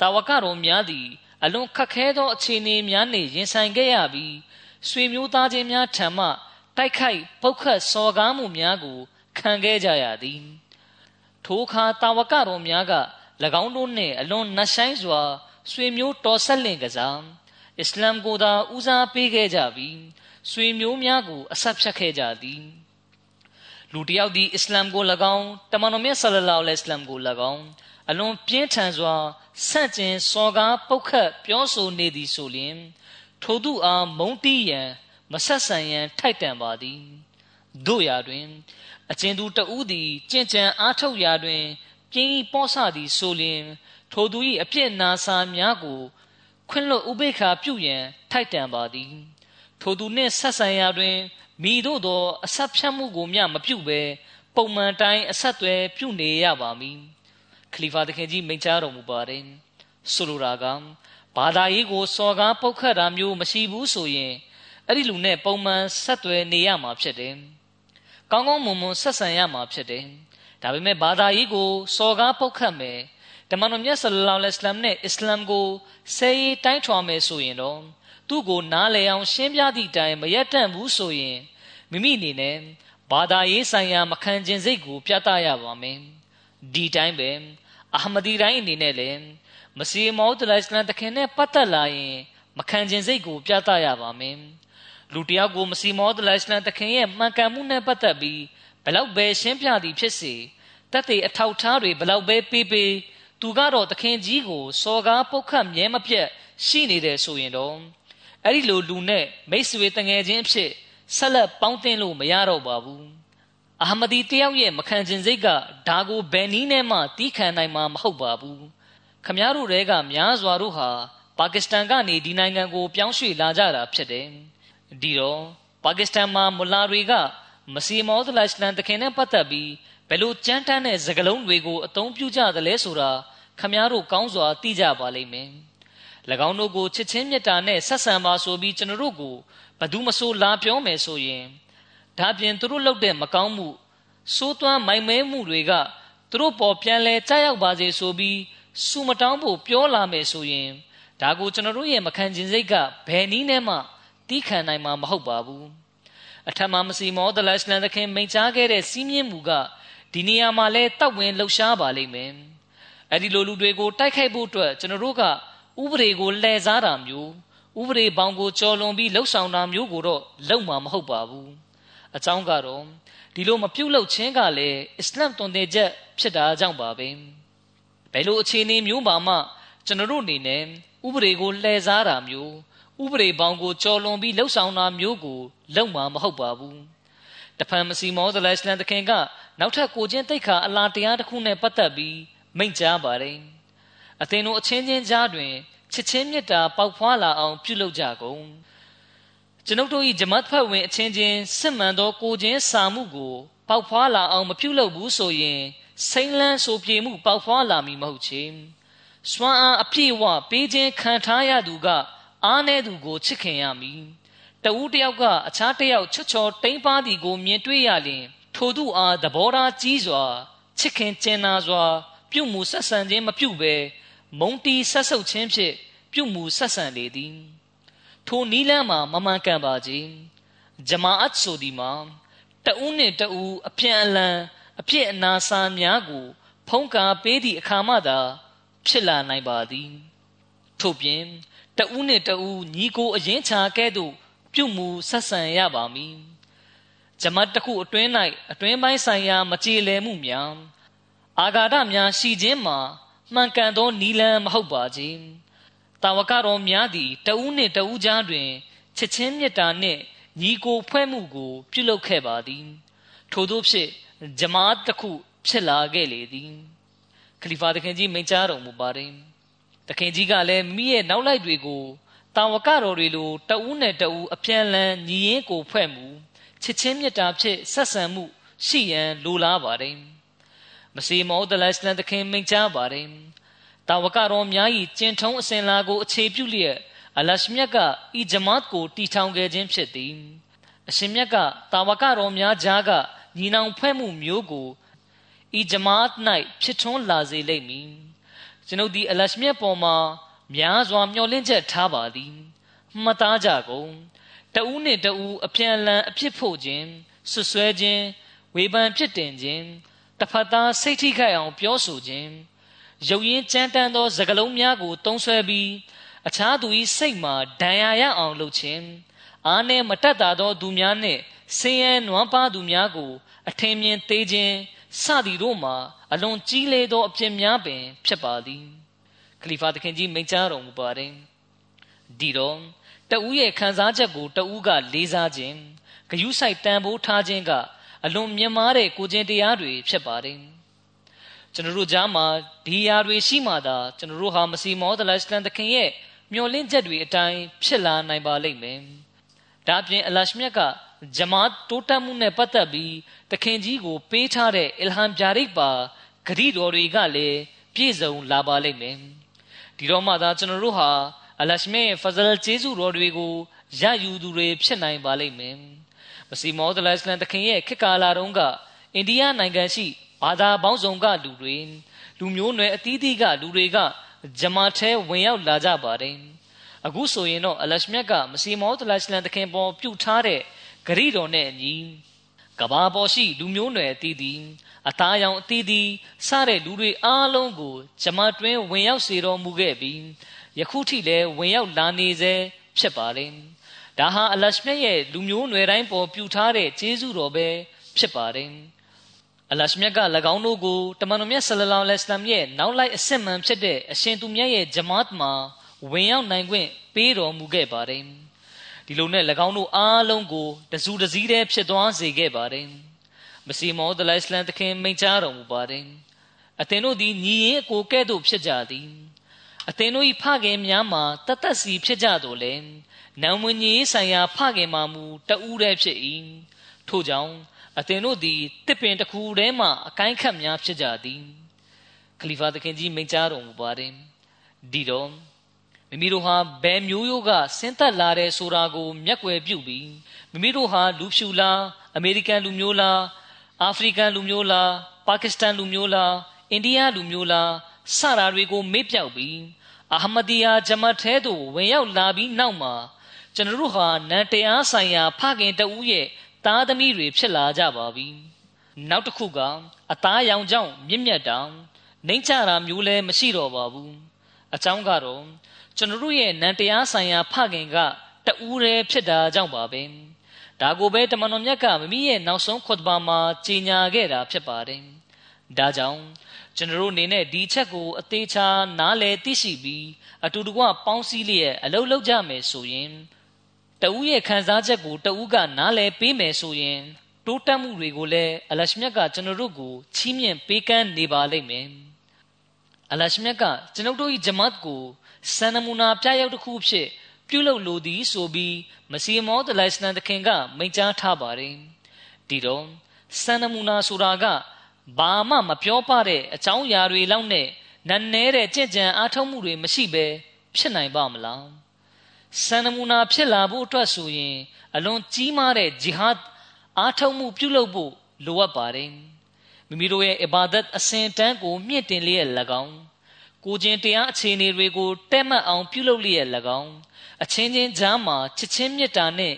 တာဝကတော်များသည်အလွန်ခက်ခဲသောအခြေအနေများနှင့်ရင်ဆိုင်ခဲ့ရပြီး ဆွေမျိုးသားချင်းများထံမှ တိုက်ခိုက်ပုတ်ခတ်စော်ကားမှုများကို ခံခဲ့ကြရသည်ထိုအခါတာဝကတော်များက၎င်းတို့နှင့်အလွန်နှဆိုင်စွာဆွေမျိုးတော်ဆက်လင့်ကစားအစ္စလာမ်ကိုသာဦးစားပေးခဲ့ကြပြီးဆွေမျိုးများကိုအဆက်ဖြတ်ခဲ့ကြသည်လူတယောက်သည်အစ္စလာမ်ကို၎င်းတမန်တော်မြတ်ဆလလောလဟ်အလัยဟ်ကို၎င်းအလွန်ပြင်းထန်စွာဆန့်ကျင်စော်ကားပုတ်ခတ်ပြောဆိုနေသည်ဆိုလျှင် ထိုသူအားမုန်းတီးရန်မဆက်ဆံရန်ထိုက်တန်ပါသည်တို့ရာတွင် အကျဉ်သူတဦးသည်ကြင်ကြံအားထုတ်ရာတွင် ပြင်းပေါ်ဆသည်ဆိုလျှင်ထိုသူ၏အပြစ်နာစာများကို ခွင့်လွတ်ဥပေက္ခပြုရန်ထိုက်တန်ပါသည် ထိုသူနှင့်ဆက်ဆံရာတွင်မိတို့သော အဆက်ဖြတ်မှုကိုမျှမပြုဘဲပုံမှန်တိုင်းအဆက်သွယ်ပြုနေရပါမည်ခလီဖာတခင်ကြီးမိန့်ကြားတော်မူပါတယ်ဆိုလိုတာက ဘာသာရေးကိုစော်ကားပုတ်ခတ်တာမျိုးမရှိဘူးဆိုရင်အဲ့ဒီလူနဲ့ပုံမှန်ဆက်သွယ်နေရမှာဖြစ်တယ်ကောင်းကောင်းမွန်မွန်ဆက်ဆံရမှာဖြစ်တယ်ဒါပေမဲ့ဘာသာရေးကိုစော်ကားပုတ်ခတ်မယ်တမန်တော်မြတ်ဆလလောလဟ်အလัยဟ်နဲ့အစ္စလာမ်ကိုဆဲရေးတိုင်းထွာမယ်ဆိုရင်တော့သူ့ကိုနားလည်အောင်ရှင်းပြသည့်တိုင်မရက်တန့်ဘူးဆိုရင်မိမိအနေနဲ့ဘာသာရေးဆိုင်ရာမခံကျင်စိတ်ကိုပြသရပါမယ်ဒီတိုင်းပဲအာမဒီတိုင်းအနေနဲ့လည်း မစီမောဒလိုင်စလန်တခင်နဲ့ပတ်သက်လာရင်မခံကျင်စိတ်ကိုပြသရပါမယ်လူတယောက်ကိုမစီမောဒလိုင်စလန်တခင်ရဲ့မှန်ကန်မှုနဲ့ပတ်သက်ပြီးဘလောက်ပဲရှင်းပြသည်ဖြစ်စေတက်တဲ့အထောက်ထားတွေဘလောက်ပဲပေးပေးသူကတော့သခင်ကြီးကိုစော်ကားပုတ်ခတ်မြဲမပြတ်ရှိနေတယ်ဆိုရင်တော့အဲ့ဒီလိုလူနဲ့မိတ်ဆွေတငယ်ချင်းအဖြစ်ဆက်လက်ပေါင်းတင်လို့မရတော့ပါဘူးအာမဒီတယောက်ရဲ့မခံကျင်စိတ်ကဒါကိုဘယ်နည်းနဲ့မှတီးခံနိုင်မှာမဟုတ်ပါဘူး ခမားတို့တွေကများစွာတို့ဟာပါကစ္စတန်ကနေဒီနိုင်ငံကိုပြောင်းရွှေ့လာကြတာဖြစ်တယ်ဒီတော့ပါကစ္စတန်မှာမူလာတွေကမစီမောဒလစ်လန်တခင်နဲ့ပတ်သက်ပြီးဘယ်လိုကြမ်းတမ်းတဲ့စကားလုံးတွေကိုအသုံးပြုကြသလဲဆိုတာခမားတို့ကောင်းစွာသိကြပါလိမ့်မယ်၎င်းတို့ကိုချစ်ချင်းမြတ်တာနဲ့ဆက်ဆံပါဆိုပြီးကျွန်တော်တို့ကိုဘသူမဆိုလာပြောမယ်ဆိုရင်ဒါပြင်သူတို့လုပ်တဲ့မကောင်းမှုစိုးသွမ်းမိုင်မဲမှုတွေကသူတို့ပေါ်ပြန်လဲကြားရောက်ပါစေဆိုပြီး စူမတောင်းဖို့ပြောလာမယ်ဆိုရင်ဒါကိုကျွန်တော်တို့ရဲ့မခံကျင်စိတ်ကဘယ်နည်းနဲ့မှတီးခံနိုင်မှာမဟုတ်ပါဘူးအထမမစီမောဒလတ်လန်သခင်မိန့်ကြားခဲ့တဲ့စီးမြင့်မှုကဒီနေရာမှာလဲတောက်ဝင်လှုပ်ရှားပါလိမ့်မယ်အဲ့ဒီလိုလူတွေကိုတိုက်ခိုက်ဖို့အတွက်ကျွန်တော်တို့ကဥပဒေကိုလှည့်စားတာမျိုးဥပဒေဘောင်ကိုကျော်လွန်ပြီးလှုပ်ဆောင်တာမျိုးကိုတော့လုပ်မှာမဟုတ်ပါဘူးအကြောင်းကတော့ဒီလိုမပြုတ်လုပ်ခြင်းကလည်းအစ္စလမ်တွင်တဲ့ချက်ဖြစ်တာကြောင့်ပါပဲ ဘယ်လိုအခြေအနေမျိုးမှာမှကျွန်တော်တို့အနေနဲ့ဥပဒေကိုလှည့်စားတာမျိုးဥပဒေဘောင်ကိုကျော်လွန်ပြီးလှုပ်ဆောင်တာမျိုးကိုလုပ်မှာမဟုတ်ပါဘူးတဖန်မစီမောဇလအစ္စလမ်တခင်ကနောက်ထပ်ကိုချင်းတိတ်ခါအလားတရားတစ်ခုနဲ့ပတ်သက်ပြီးမိန့်ကြားပါတယ်အသင်တို့အချင်းချင်းကြားတွင်ချစ်ချင်းမြတ်တာပေါက်ဖွာလာအောင်ပြုလုပ်ကြကုန်ကျွန်ုပ်တို့၏ဂျမတ်ဖတ်ဝင်အချင်းချင်းစစ်မှန်သောကိုချင်းစာမှုကိုပေါက်ဖွာလာအောင်မပြုလုပ်ဘူးဆိုရင် စိမ့်လန်းဆိုပြေမှုပေါက်ဖွာလာမည်မဟုတ်ချေစွမ်းအားအပြည့်ဝပေးခြင်းခံထားရသူက အားနည်းသူကိုချစ်ခင်ရမည်တဦးတယောက်ကအခြားတယောက်ချွတ်ချော်တိမ်ပါသည်ကိုမြင်တွေ့ရလျင်ထိုသူအားသဘောထားကြီးစွာချစ်ခင်ကျင်နာစွာ ပြုမှုဆက်ဆံခြင်းမပြုဘဲမုံတီဆက်ဆုပ်ခြင်းဖြင့်ပြုမှုဆက်ဆံလေသည်ထိုနီးလန်းမှာမမှန်ကန်ပါခြင်းဂျမာအတ်ဆိုဒီမှာတဦးနှင့်တဦးအပြန်အလှန် အဖြစ်အနာစာများကို ဖုံးကားပေးသည့်အခါမှသာ ဖြစ်လာနိုင်ပါသည်ထို့ပြင်တဦးနှင့်တဦးညီကိုအရင်ချာကဲ့သို့ပြုမှုဆက်ဆံရပါမည်ဂျမတ်တစ်ခုအတွင်း၌အတွင်းပိုင်းဆိုင်ရာမကြေလည်မှုများအာဃာတများရှိခြင်းမှာမှန်ကန်သောနီလန်းမဟုတ်ပါခြင်းတာဝကတော်များသည်တဦးနှင့်တဦးကြားတွင်ချစ်ချင်းမေတ္တာနှင့်ညီကိုဖွဲ့မှုကို ပြုလုပ်ခဲ့ပါသည် ထို့သောဖြင့်ဂျမားတစ်ခုဖြစ်လာခဲ့လေသည်ခလီဖာတခင်ကြီးမိန့်ကြားတော်မူပါတယ်တခင်ကြီးကလည်းမိရဲ့နောက်လိုက်တွေကိုတာဝကတော်တွေလိုတဦးနဲ့တဦးအပြန်လန်ညီရင်ကိုဖွဲ့မှုချစ်ချင်းမေတ္တာဖြင့်ဆက်ဆံမှု ရှိရန်လိုလားပါတယ်မစီမောဒလစ်လန်တခင်မိန့်ကြားပါတယ်တာဝကတော်များ၏ကျင့်ထုံးအစဉ်လာကိုအခြေပြုလျက်အလရှမြတ်ကဤဂျမတ်ကိုတီထောင်ခဲ့ခြင်းဖြစ်သည် အရှင်မြတ်ကတာဝကတော်များကြားကညီနောင်ဖွဲ့မှုမျိုးကိုဤဂျမတ်၌ဖြစ်ထွန်းလာစေလိမ့်မည်ကျွန်ုပ်ဒီအလရှမြတ်ပေါ်မှာများစွာမျှော်လင့်ချက်ထားပါသည်မှတ်သားကြကုန်တဦးနှင့်တဦးအပြန်အလှန်အဖြစ်ဖို့ခြင်းဆွဆွဲခြင်းဝေဖန်ဖြစ်တင်ခြင်းတစ်ဖက်သားစိတ်ထိခိုက်အောင်ပြောဆိုခြင်းရုပ်ရင်းကြမ်းတမ်းသောစကားလုံးများကိုတုံးဆွဲပြီးအခြားသူ၏စိတ်မှာဒဏ်ရာရအောင်လုပ်ခြင်း အားနည်းမတက်တာသောသူများနှင့်ဆင်းရဲနွမ်းပါးသူများကို အထင်မြင်သေးခြင်းစသည်တို့မှာအလွန်ကြီးလေးသောအပြစ်များပင် ဖြစ်ပါသည်ခလီဖာသခင်ကြီးမိန့်ကြားတော်မူပါတယ်ဒီတော့တဦးရဲ့ခံစားချက်ကိုတဦးကလေးစားခြင်းဂယုဆိုင်တန်ဖိုးထားခြင်းကအလွန်မြင့်မားတဲ့ကိုခြင်းတရားတွေဖြစ်ပါတယ်ကျွန်တော်တို့ကြားမှာဒီယာတွေရှိမှသာကျွန်တော်တို့ဟာမစီမောဒလစလန်သခင်ရဲ့မျော်လင့်ချက်တွေအတိုင်းဖြစ်လာနိုင်ပါလိမ့်မယ်။ ဒါပြင်အလရှမြတ်ကဂျမာတ်တိုးတက်မှုနဲ့ပတ်သက်ပြီးသခင်ကြီးကို ပေးထားတဲ့အီလဟမ်ဂျာရိတ်ပါဂရီတော်တွေကလည်းပြည့်စုံလာပါလိမ့်မယ်။ဒီတော့မှသာကျွန်တော်တို့ဟာအလရှမြတ်ရဲ့ဖဇလ်ကျေးဇူးတော်တွေကိုရယူသူတွေဖြစ်နိုင်ပါလိမ့်မယ်။မစီမောဒလစလန်သခင်ရဲ့ခေတ်ကာလတုန်းကအိန္ဒိယနိုင်ငံရှိဘာသာပေါင်းစုံကလူတွေလူမျိုးနွယ်အသီးသီးကလူတွေကဂျမာထဲဝင်ရောက်လာကြပါတယ် အခုဆိုရင်တော့အလရှမြတ်ကမစီမောတလရှလန်တခင်ပေါ်ပြုတ်ထားတဲ့ဂရိတော်နဲ့အညီကဘာပေါ်ရှိလူမျိုးနွယ်အသီးသီးအသားရောင်အသီးသီးစတဲ့လူတွေအားလုံးကိုဂျမာတွင်ဝင်ရောက်စေတော်မူခဲ့ပြီးယခုထိလည်းဝင်ရောက်လာနေစေဖြစ်ပါတယ်ဒါဟာအလရှမြတ်ရဲ့လူမျိုးနွယ်တိုင်းပေါ်ပြုထားတဲ့ကျေးဇူးတော်ပဲဖြစ်ပါတယ်အလရှမြတ်က၎င်းတို့ကိုတမန်တော်မြတ်ဆလလောလဟ်အလัยဟ်ရဲ့နောက်လိုက်အစစ်မှန်ဖြစ်တဲ့အရှင်သူမြတ်ရဲ့ဂျမတ်မှာ ဝင်ရောက်နိုင်ခွင့်ပေးတော်မူခဲ့ပါတယ်ဒီလိုနဲ့၎င်းတို့အားလုံးကိုတစုတစည်းတည်းဖြစ်သွားစေခဲ့ပါတယ်မစီမောဒလိုင်စလန်သခင်မိန့်ကြားတော်မူပါတယ်အသင်တို့သည်ညီရင်အကိုကဲ့သို့ဖြစ်ကြသည်အသင်တို့၏ဖခင်များမှာတသက်စီဖြစ်ကြတော်လဲနံဝင်ကြီးဆိုင်ရာဖခင်မှာမူတူးတည်းဖြစ်၏ထို့ကြောင့်အသင်တို့သည်တစ်ပင်တစ်ခုထဲမှအကိုင်းခတ်များဖြစ်ကြသည်ခလီဖာသခင်ကြီးမိန့်ကြားတော်မူပါတယ်ဒီတော့ မိမိတို့ဟာဘယ်မျိုးရိုးကဆင်းသက်လာတဲ့ဆိုတာကိုမျက်ွယ်ပြုပြီးမိမိတို့ဟာလူဖြူလားအမေရိကန်လူမျိုးလားအာဖရိကန်လူမျိုးလားပါကစ္စတန်လူမျိုးလားအိန္ဒိယလူမျိုးလားစတာတွေကိုမေ့ပြောက်ပြီးအာဟမဒီယာဂျမတ်ထဲသို့ဝင်ရောက်လာပြီးနောက်မှာကျွန်တော်တို့ဟာနန်တရားဆိုင်ရာဖခင်တဦးရဲ့သားသမီးတွေဖြစ်လာကြပါပြီနောက်တစ်ခုကအသားရောင်ကြောင့်မြင့်မြတ်တောင်နှိမ့်ချတာမျိုးလည်းမရှိတော့ပါဘူးအကြောင်းကတော့ ကျွန်တော်တို့ရဲ့နံတရားဆိုင်ရာဖခင်ကတူးရဲဖြစ်တာကြောင့်ပါပဲဒါကိုပဲတမန်တော်မြတ်ကမမိရဲ့နောက်ဆုံးခွတ်ဘာမှာကြီးညာခဲ့တာဖြစ်ပါတယ်ဒါကြောင့်ကျွန်တော်တို့အနေနဲ့ဒီချက်ကိုအသေးချာနားလည်သိရှိပြီးအတူတကွပေါင်းစည်းလျက်အလုပ်လုပ်ကြမယ်ဆိုရင်တဦးရဲ့ခံစားချက်ကိုတဦးကနားလည်ပေးမယ်ဆိုရင်တိုးတက်မှုတွေကိုလည်းအလရှမြတ်ကကျွန်တော်တို့ကိုချီးမြှင့်ပေးကမ်းနေပါလိမ့်မယ်အလရှမြတ်ကကျွန်ုပ်တို့၏ဂျမတ်ကို စံနမူနာပြရောက်တစ်ခုဖြစ်ပြုလုပ်လိုသည်ဆိုပြီးမစီမောဒလိုင်စနန်တခင်ကမိန့်ကြားထားပါတယ်ဒီတော့စံနမူနာဆိုတာကဘာမှမပြောပတဲ့အကြောင်းအရာတွေလောက်နဲ့နန်းနဲတဲ့ကြင်ကြံအားထုတ်မှုတွေမရှိဘဲဖြစ်နိုင်ပါမလားစံနမူနာဖြစ်လာဖို့အတွက်ဆိုရင် အလွန်ကြီးမားတဲ့ဂျီဟတ်အားထုတ်မှုပြုလုပ်ဖို့လိုအပ်ပါတယ်မိမိတို့ရဲ့အဘာဒတ်အစဉ်တန်းကိုမြင့်တင်လျက်၎င်း ကိုချင်းတရားအခြေအနေတွေကိုတဲ့မှတ်အောင်ပြုလုပ်လျက်၎င်းအချင်းချင်းကြားမှာချစ်ချင်းမေတ္တာနဲ့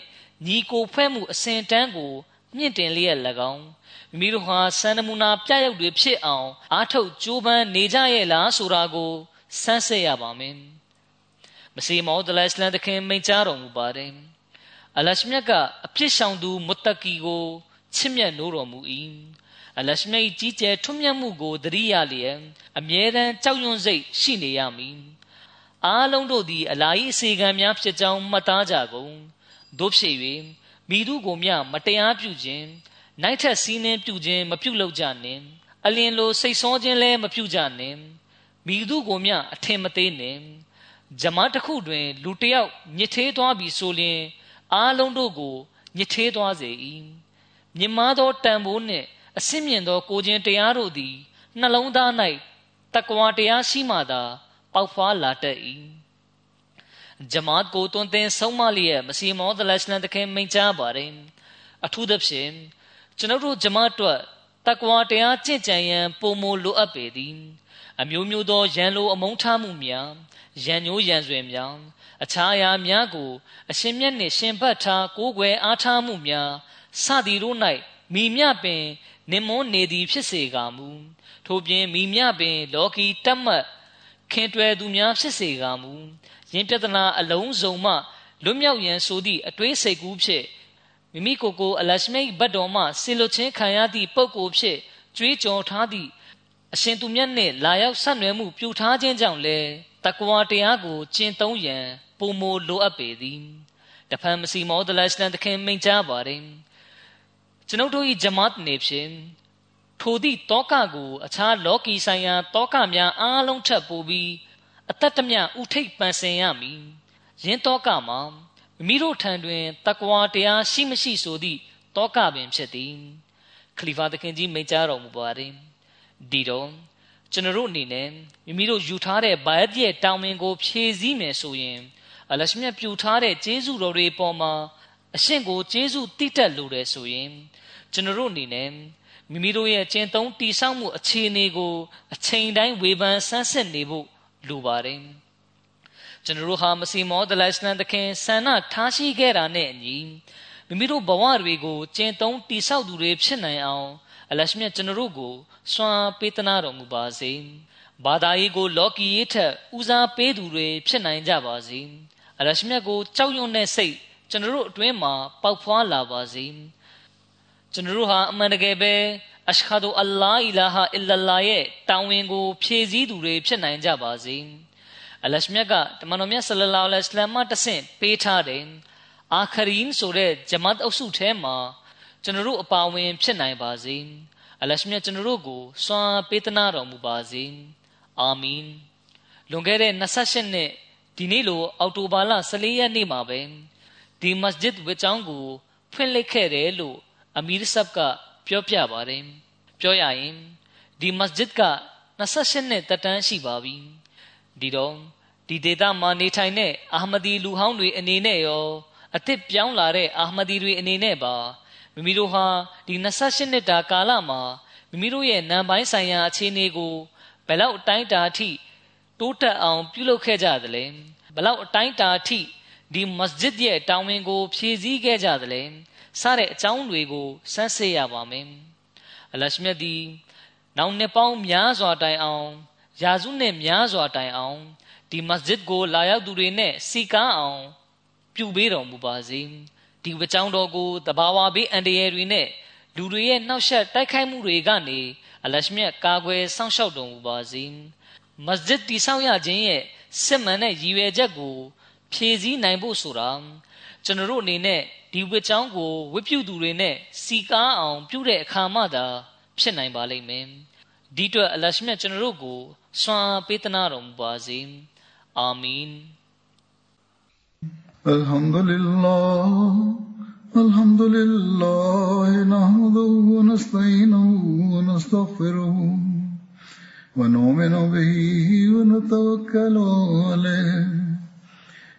ညီကိုဖွဲ့မှုအစဉ်တန်းကိုမြင့်တင်လျက်၎င်းမိမိတို့ဟာစံနမူနာပြရောက်တွေဖြစ်အောင်အားထုတ်ကြိုးပမ်းနေကြရဲ့လားဆိုတာကိုစမ်းစစ်ရပါမယ်မစီမောဒလစ်လန်တခင်မိန့်ကြားတော်မူပါတယ်အလရှမြတ်ကအဖြစ်ဆောင်သူမုတကီကိုချစ်မြတ်နိုးတော်မူ၏ အလရှမြတ်ကြီးကျယ်ထွန်းမြတ်မှုကိုသတိရလျက်အမြဲတမ်းကြောက်ရွံ့စိတ်ရှိနေရမည်အားလုံးတို့သည်အလာ၏အစီကံများဖြစ်ကြောင်းမှတ်သားကြကုန်တို့ဖြစ်၍မိသူကိုမျှမတရားပြုခြင်းနိုင်ထက်စီးနှင်းပြုခြင်းမပြုလုပ်ကြနှင့်အလင်းလိုစိတ်ဆောခြင်းလည်းမပြုကြနှင့်မိသူကိုမျှအထင်မသေးနှင့်ဂျမတ်တစ်ခုတွင် လူတစ်ယောက်ညစ်သေးသွားပြီဆိုလျှင် အားလုံးတို့ကိုညစ်သေးသွားစေ၏မြင်မာသောတန်ဖိုးနှင့် အစင်းမြင့်သောကိုခြင်းတရားတို့သည်နှလုံးသား၌တကွာတရားရှိမှသာ ပေါက်ဖွာလာတတ်၏ဂျမတ်ကိုတွင်တင်ဆုံးမလျက်မစီမောဒလရှလန်တခင်မိန့်ကြားပါတယ်အထူးသဖြင့်ကျွန်ုပ်တို့ဂျမတ်တို့တကွာတရားကျင့်ကြံရန်ပုံမလိုအပ်ပေသည်အမျိုးမျိုးသောရန်လိုအမုန်းထားမှုများရန်ညိုးရန်ဆွေများအခြားအရာများကို အရှင်မြတ်နှင့်ရှင်ဘတ်ထားကိုးကွယ်အားထားမှုများစသည်တို့၌မိမြပင် နင်မွန်းနေသည်ဖြစ်စေကာမူထို့ပြင်မိမြပင် လောကီတတ်မှတ်ခင်တွယ်သူများဖြစ်စေကာမူယင်ပြဒနာအလုံးစုံမှလွတ်မြောက်ရန်ဆိုသည့်အတွေးစိတ်ကူးဖြင့်မိမိကိုယ်ကိုအလရှမိတ်ဘတ်တော်မှဆေလွတ်ချင်းခံရသည့်ပုဂ္ဂိုလ်ဖြင့်ကြွေးကြော်ထားသည့်အရှင်သူမြတ်နှင့်လာရောက်ဆက်နွယ်မှုပြုထားခြင်းကြောင့်လည်းတကွာတရားကိုကျင့်သုံးရန်ပုံမိုလိုအပ်ပေသည်တဖန်မစီမောဒလရှလန်တခင်မိန့်ကြားပါတယ် ကျွန်ုပ်တို့၏ဂျမတ်နေဖြင့်ထိုသည့်တောကကိုအခြားလောကီဆိုင်ရာတောကများအားလုံးထပ်ပို့ပြီးအသက်တမျှဥထိတ်ပန်ဆင်ရမည်ယင်းတောကမှာမိမိတို့ထံတွင်တကွာတရားရှိမရှိဆိုသည့်တောကပင်ဖြစ်သည်ခလီဖာသခင်ကြီးမိန့်ကြားတော်မူပါသည်ဒီတော့ကျွန်တော်တို့အနေနဲ့မိမိတို့ယူထားတဲ့ဗိုက်ရဲ့တောင်းပင်ကို ဖြည့်ဆည်းမယ်ဆိုရင်အလရှမြတ်ပြူထားတဲ့ကျေးဇူးတော်တွေပေါ်မှာအရှင်ကိုကျေးဇူးတိတက်လို့တယ်ဆိုရင် ကျွန်တော်တို့အနေနဲ့မိမိတို့ရဲ့ကျင့်သုံးတိဆောက်မှုအခြေအနေကိုအချိန်တိုင်းဝေဖန်ဆန်းစစ်နေဖို့လိုပါတယ်ကျွန်တော်တို့ဟာမစီမောဒလရှနန်တခင်ဆန္ဒထားရှိခဲ့တာနဲ့အညီမိမိတို့ဘဝတွေကိုကျင့်သုံးတိဆောက်သူတွေဖြစ်နိုင်အောင်အလရှမြတ်ကျွန်တော်တို့ကိုစွမ်းပေးသနာတော်မူပါစေဘာသာရေးကိုလောကီရေးထက်ဦးစားပေးသူတွေဖြစ်နိုင်ကြပါစေအလရှမြတ်ကိုကြောက်ရွံ့တဲ့စိတ်ကျွန်တော်တို့အတွင်းမှာပေါက်ဖွားလာပါစေ ကျွန်တော်တို့ဟာအမှန်တကယ်ပဲအရှဟဒူအလ္လာအီလာဟာအီလလာရဲ့တောင်းဝင်ကို ဖြည့်ဆည်းသူတွေဖြစ်နိုင်ကြပါစေအလရှမြတ်ကတမန်တော်မြတ်ဆလလောလဟ်အလัยဟိဝါစလမ်မှတဆင့်ပေးထားတယ်အာခရီန်ဆိုတဲ့ဂျမတ်အုပ်စုထဲမှာကျွန်တော်တို့အပါဝင်ဖြစ်နိုင်ပါစေအလရှမြတ်ကျွန်တော်တို့ကိုစွမ်းပေးသနာတော်မူပါစေအာမင်လွန်ခဲ့တဲ့28နှစ်ဒီနေ့လိုအောက်တိုဘာလ14ရက်နေ့မှာပဲဒီမစဂျစ်ဝေချောင်းကိုဖွင့်လှစ်ခဲ့တယ်လို့ အမီရ်ဆပ်ကပြောပြပါတယ်ပြောရရင်ဒီမစဂျစ်က28နှစ်တက်တန်းရှိပါပြီဒီတော့ဒီဒေသမှာနေထိုင်တဲ့အာမဒီလူဟောင်းတွေအနေနဲ့ရောအသစ်ပြောင်းလာတဲ့အာမဒီတွေအနေနဲ့ပါမိမိတို့ဟာဒီ28နှစ်တာကာလမှာမိမိတို့ရဲ့နံပိုင်းဆိုင်ရာအခြေအနေကိုဘယ်လောက်အတိုင်းတာအထိတိုးတက်အောင်ပြုလုပ်ခဲ့ကြသလဲဘယ်လောက်အတိုင်းတာအထိဒီမစဂျစ်ရဲ့တောင်းဝင်ကိုဖြည့်ဆည်းခဲ့ကြသလဲ စတဲ့အကြောင်းတွေကိုစမ်းစစ်ရပါမယ်အလရှမြတ်ဒီနောက်နှစ်ပေါင်းများစွာတိုင်အောင်ယာစုနဲ့များစွာတိုင်အောင်ဒီမစဂျစ်ကိုလာရောက်သူတွေနဲ့စီကားအောင် ပြုပေးတော်မူပါစေဒီဝကြောင်းတော်ကိုတဘာဝဘေးအန်တရယ်တွေနဲ့လူတွေရဲ့နှောက်ယှက်တိုက်ခိုက်မှုတွေကနေအလရှမြတ်ကာကွယ်စောင့်ရှောက်တော်မူပါစေမစဂျစ်တည်ဆောက်ရခြင်းရဲ့စစ်မှန်တဲ့ရည်ရွယ်ချက်ကို ဖြည့်ဆည်းနိုင်ဖို့ဆိုတာကျွန်တော်တို့အနေနဲ့ဒီဝတ်ကြောင်းကိုဝတ်ပြုသူတွေနဲ့စီကားအောင် ပြုတဲ့အခါမှသာ ဖြစ်နိုင်ပါလိမ့်မယ်ဒီအတွက်အလရှမြတ်ကျွန်တော်တို့ကိုစွမ်းပေးသနာတော်မူပါစေအာမင် الحمد لله الحمد لله نحمده ونستعينه ونستغفره ونؤمن به ونتوكل عليه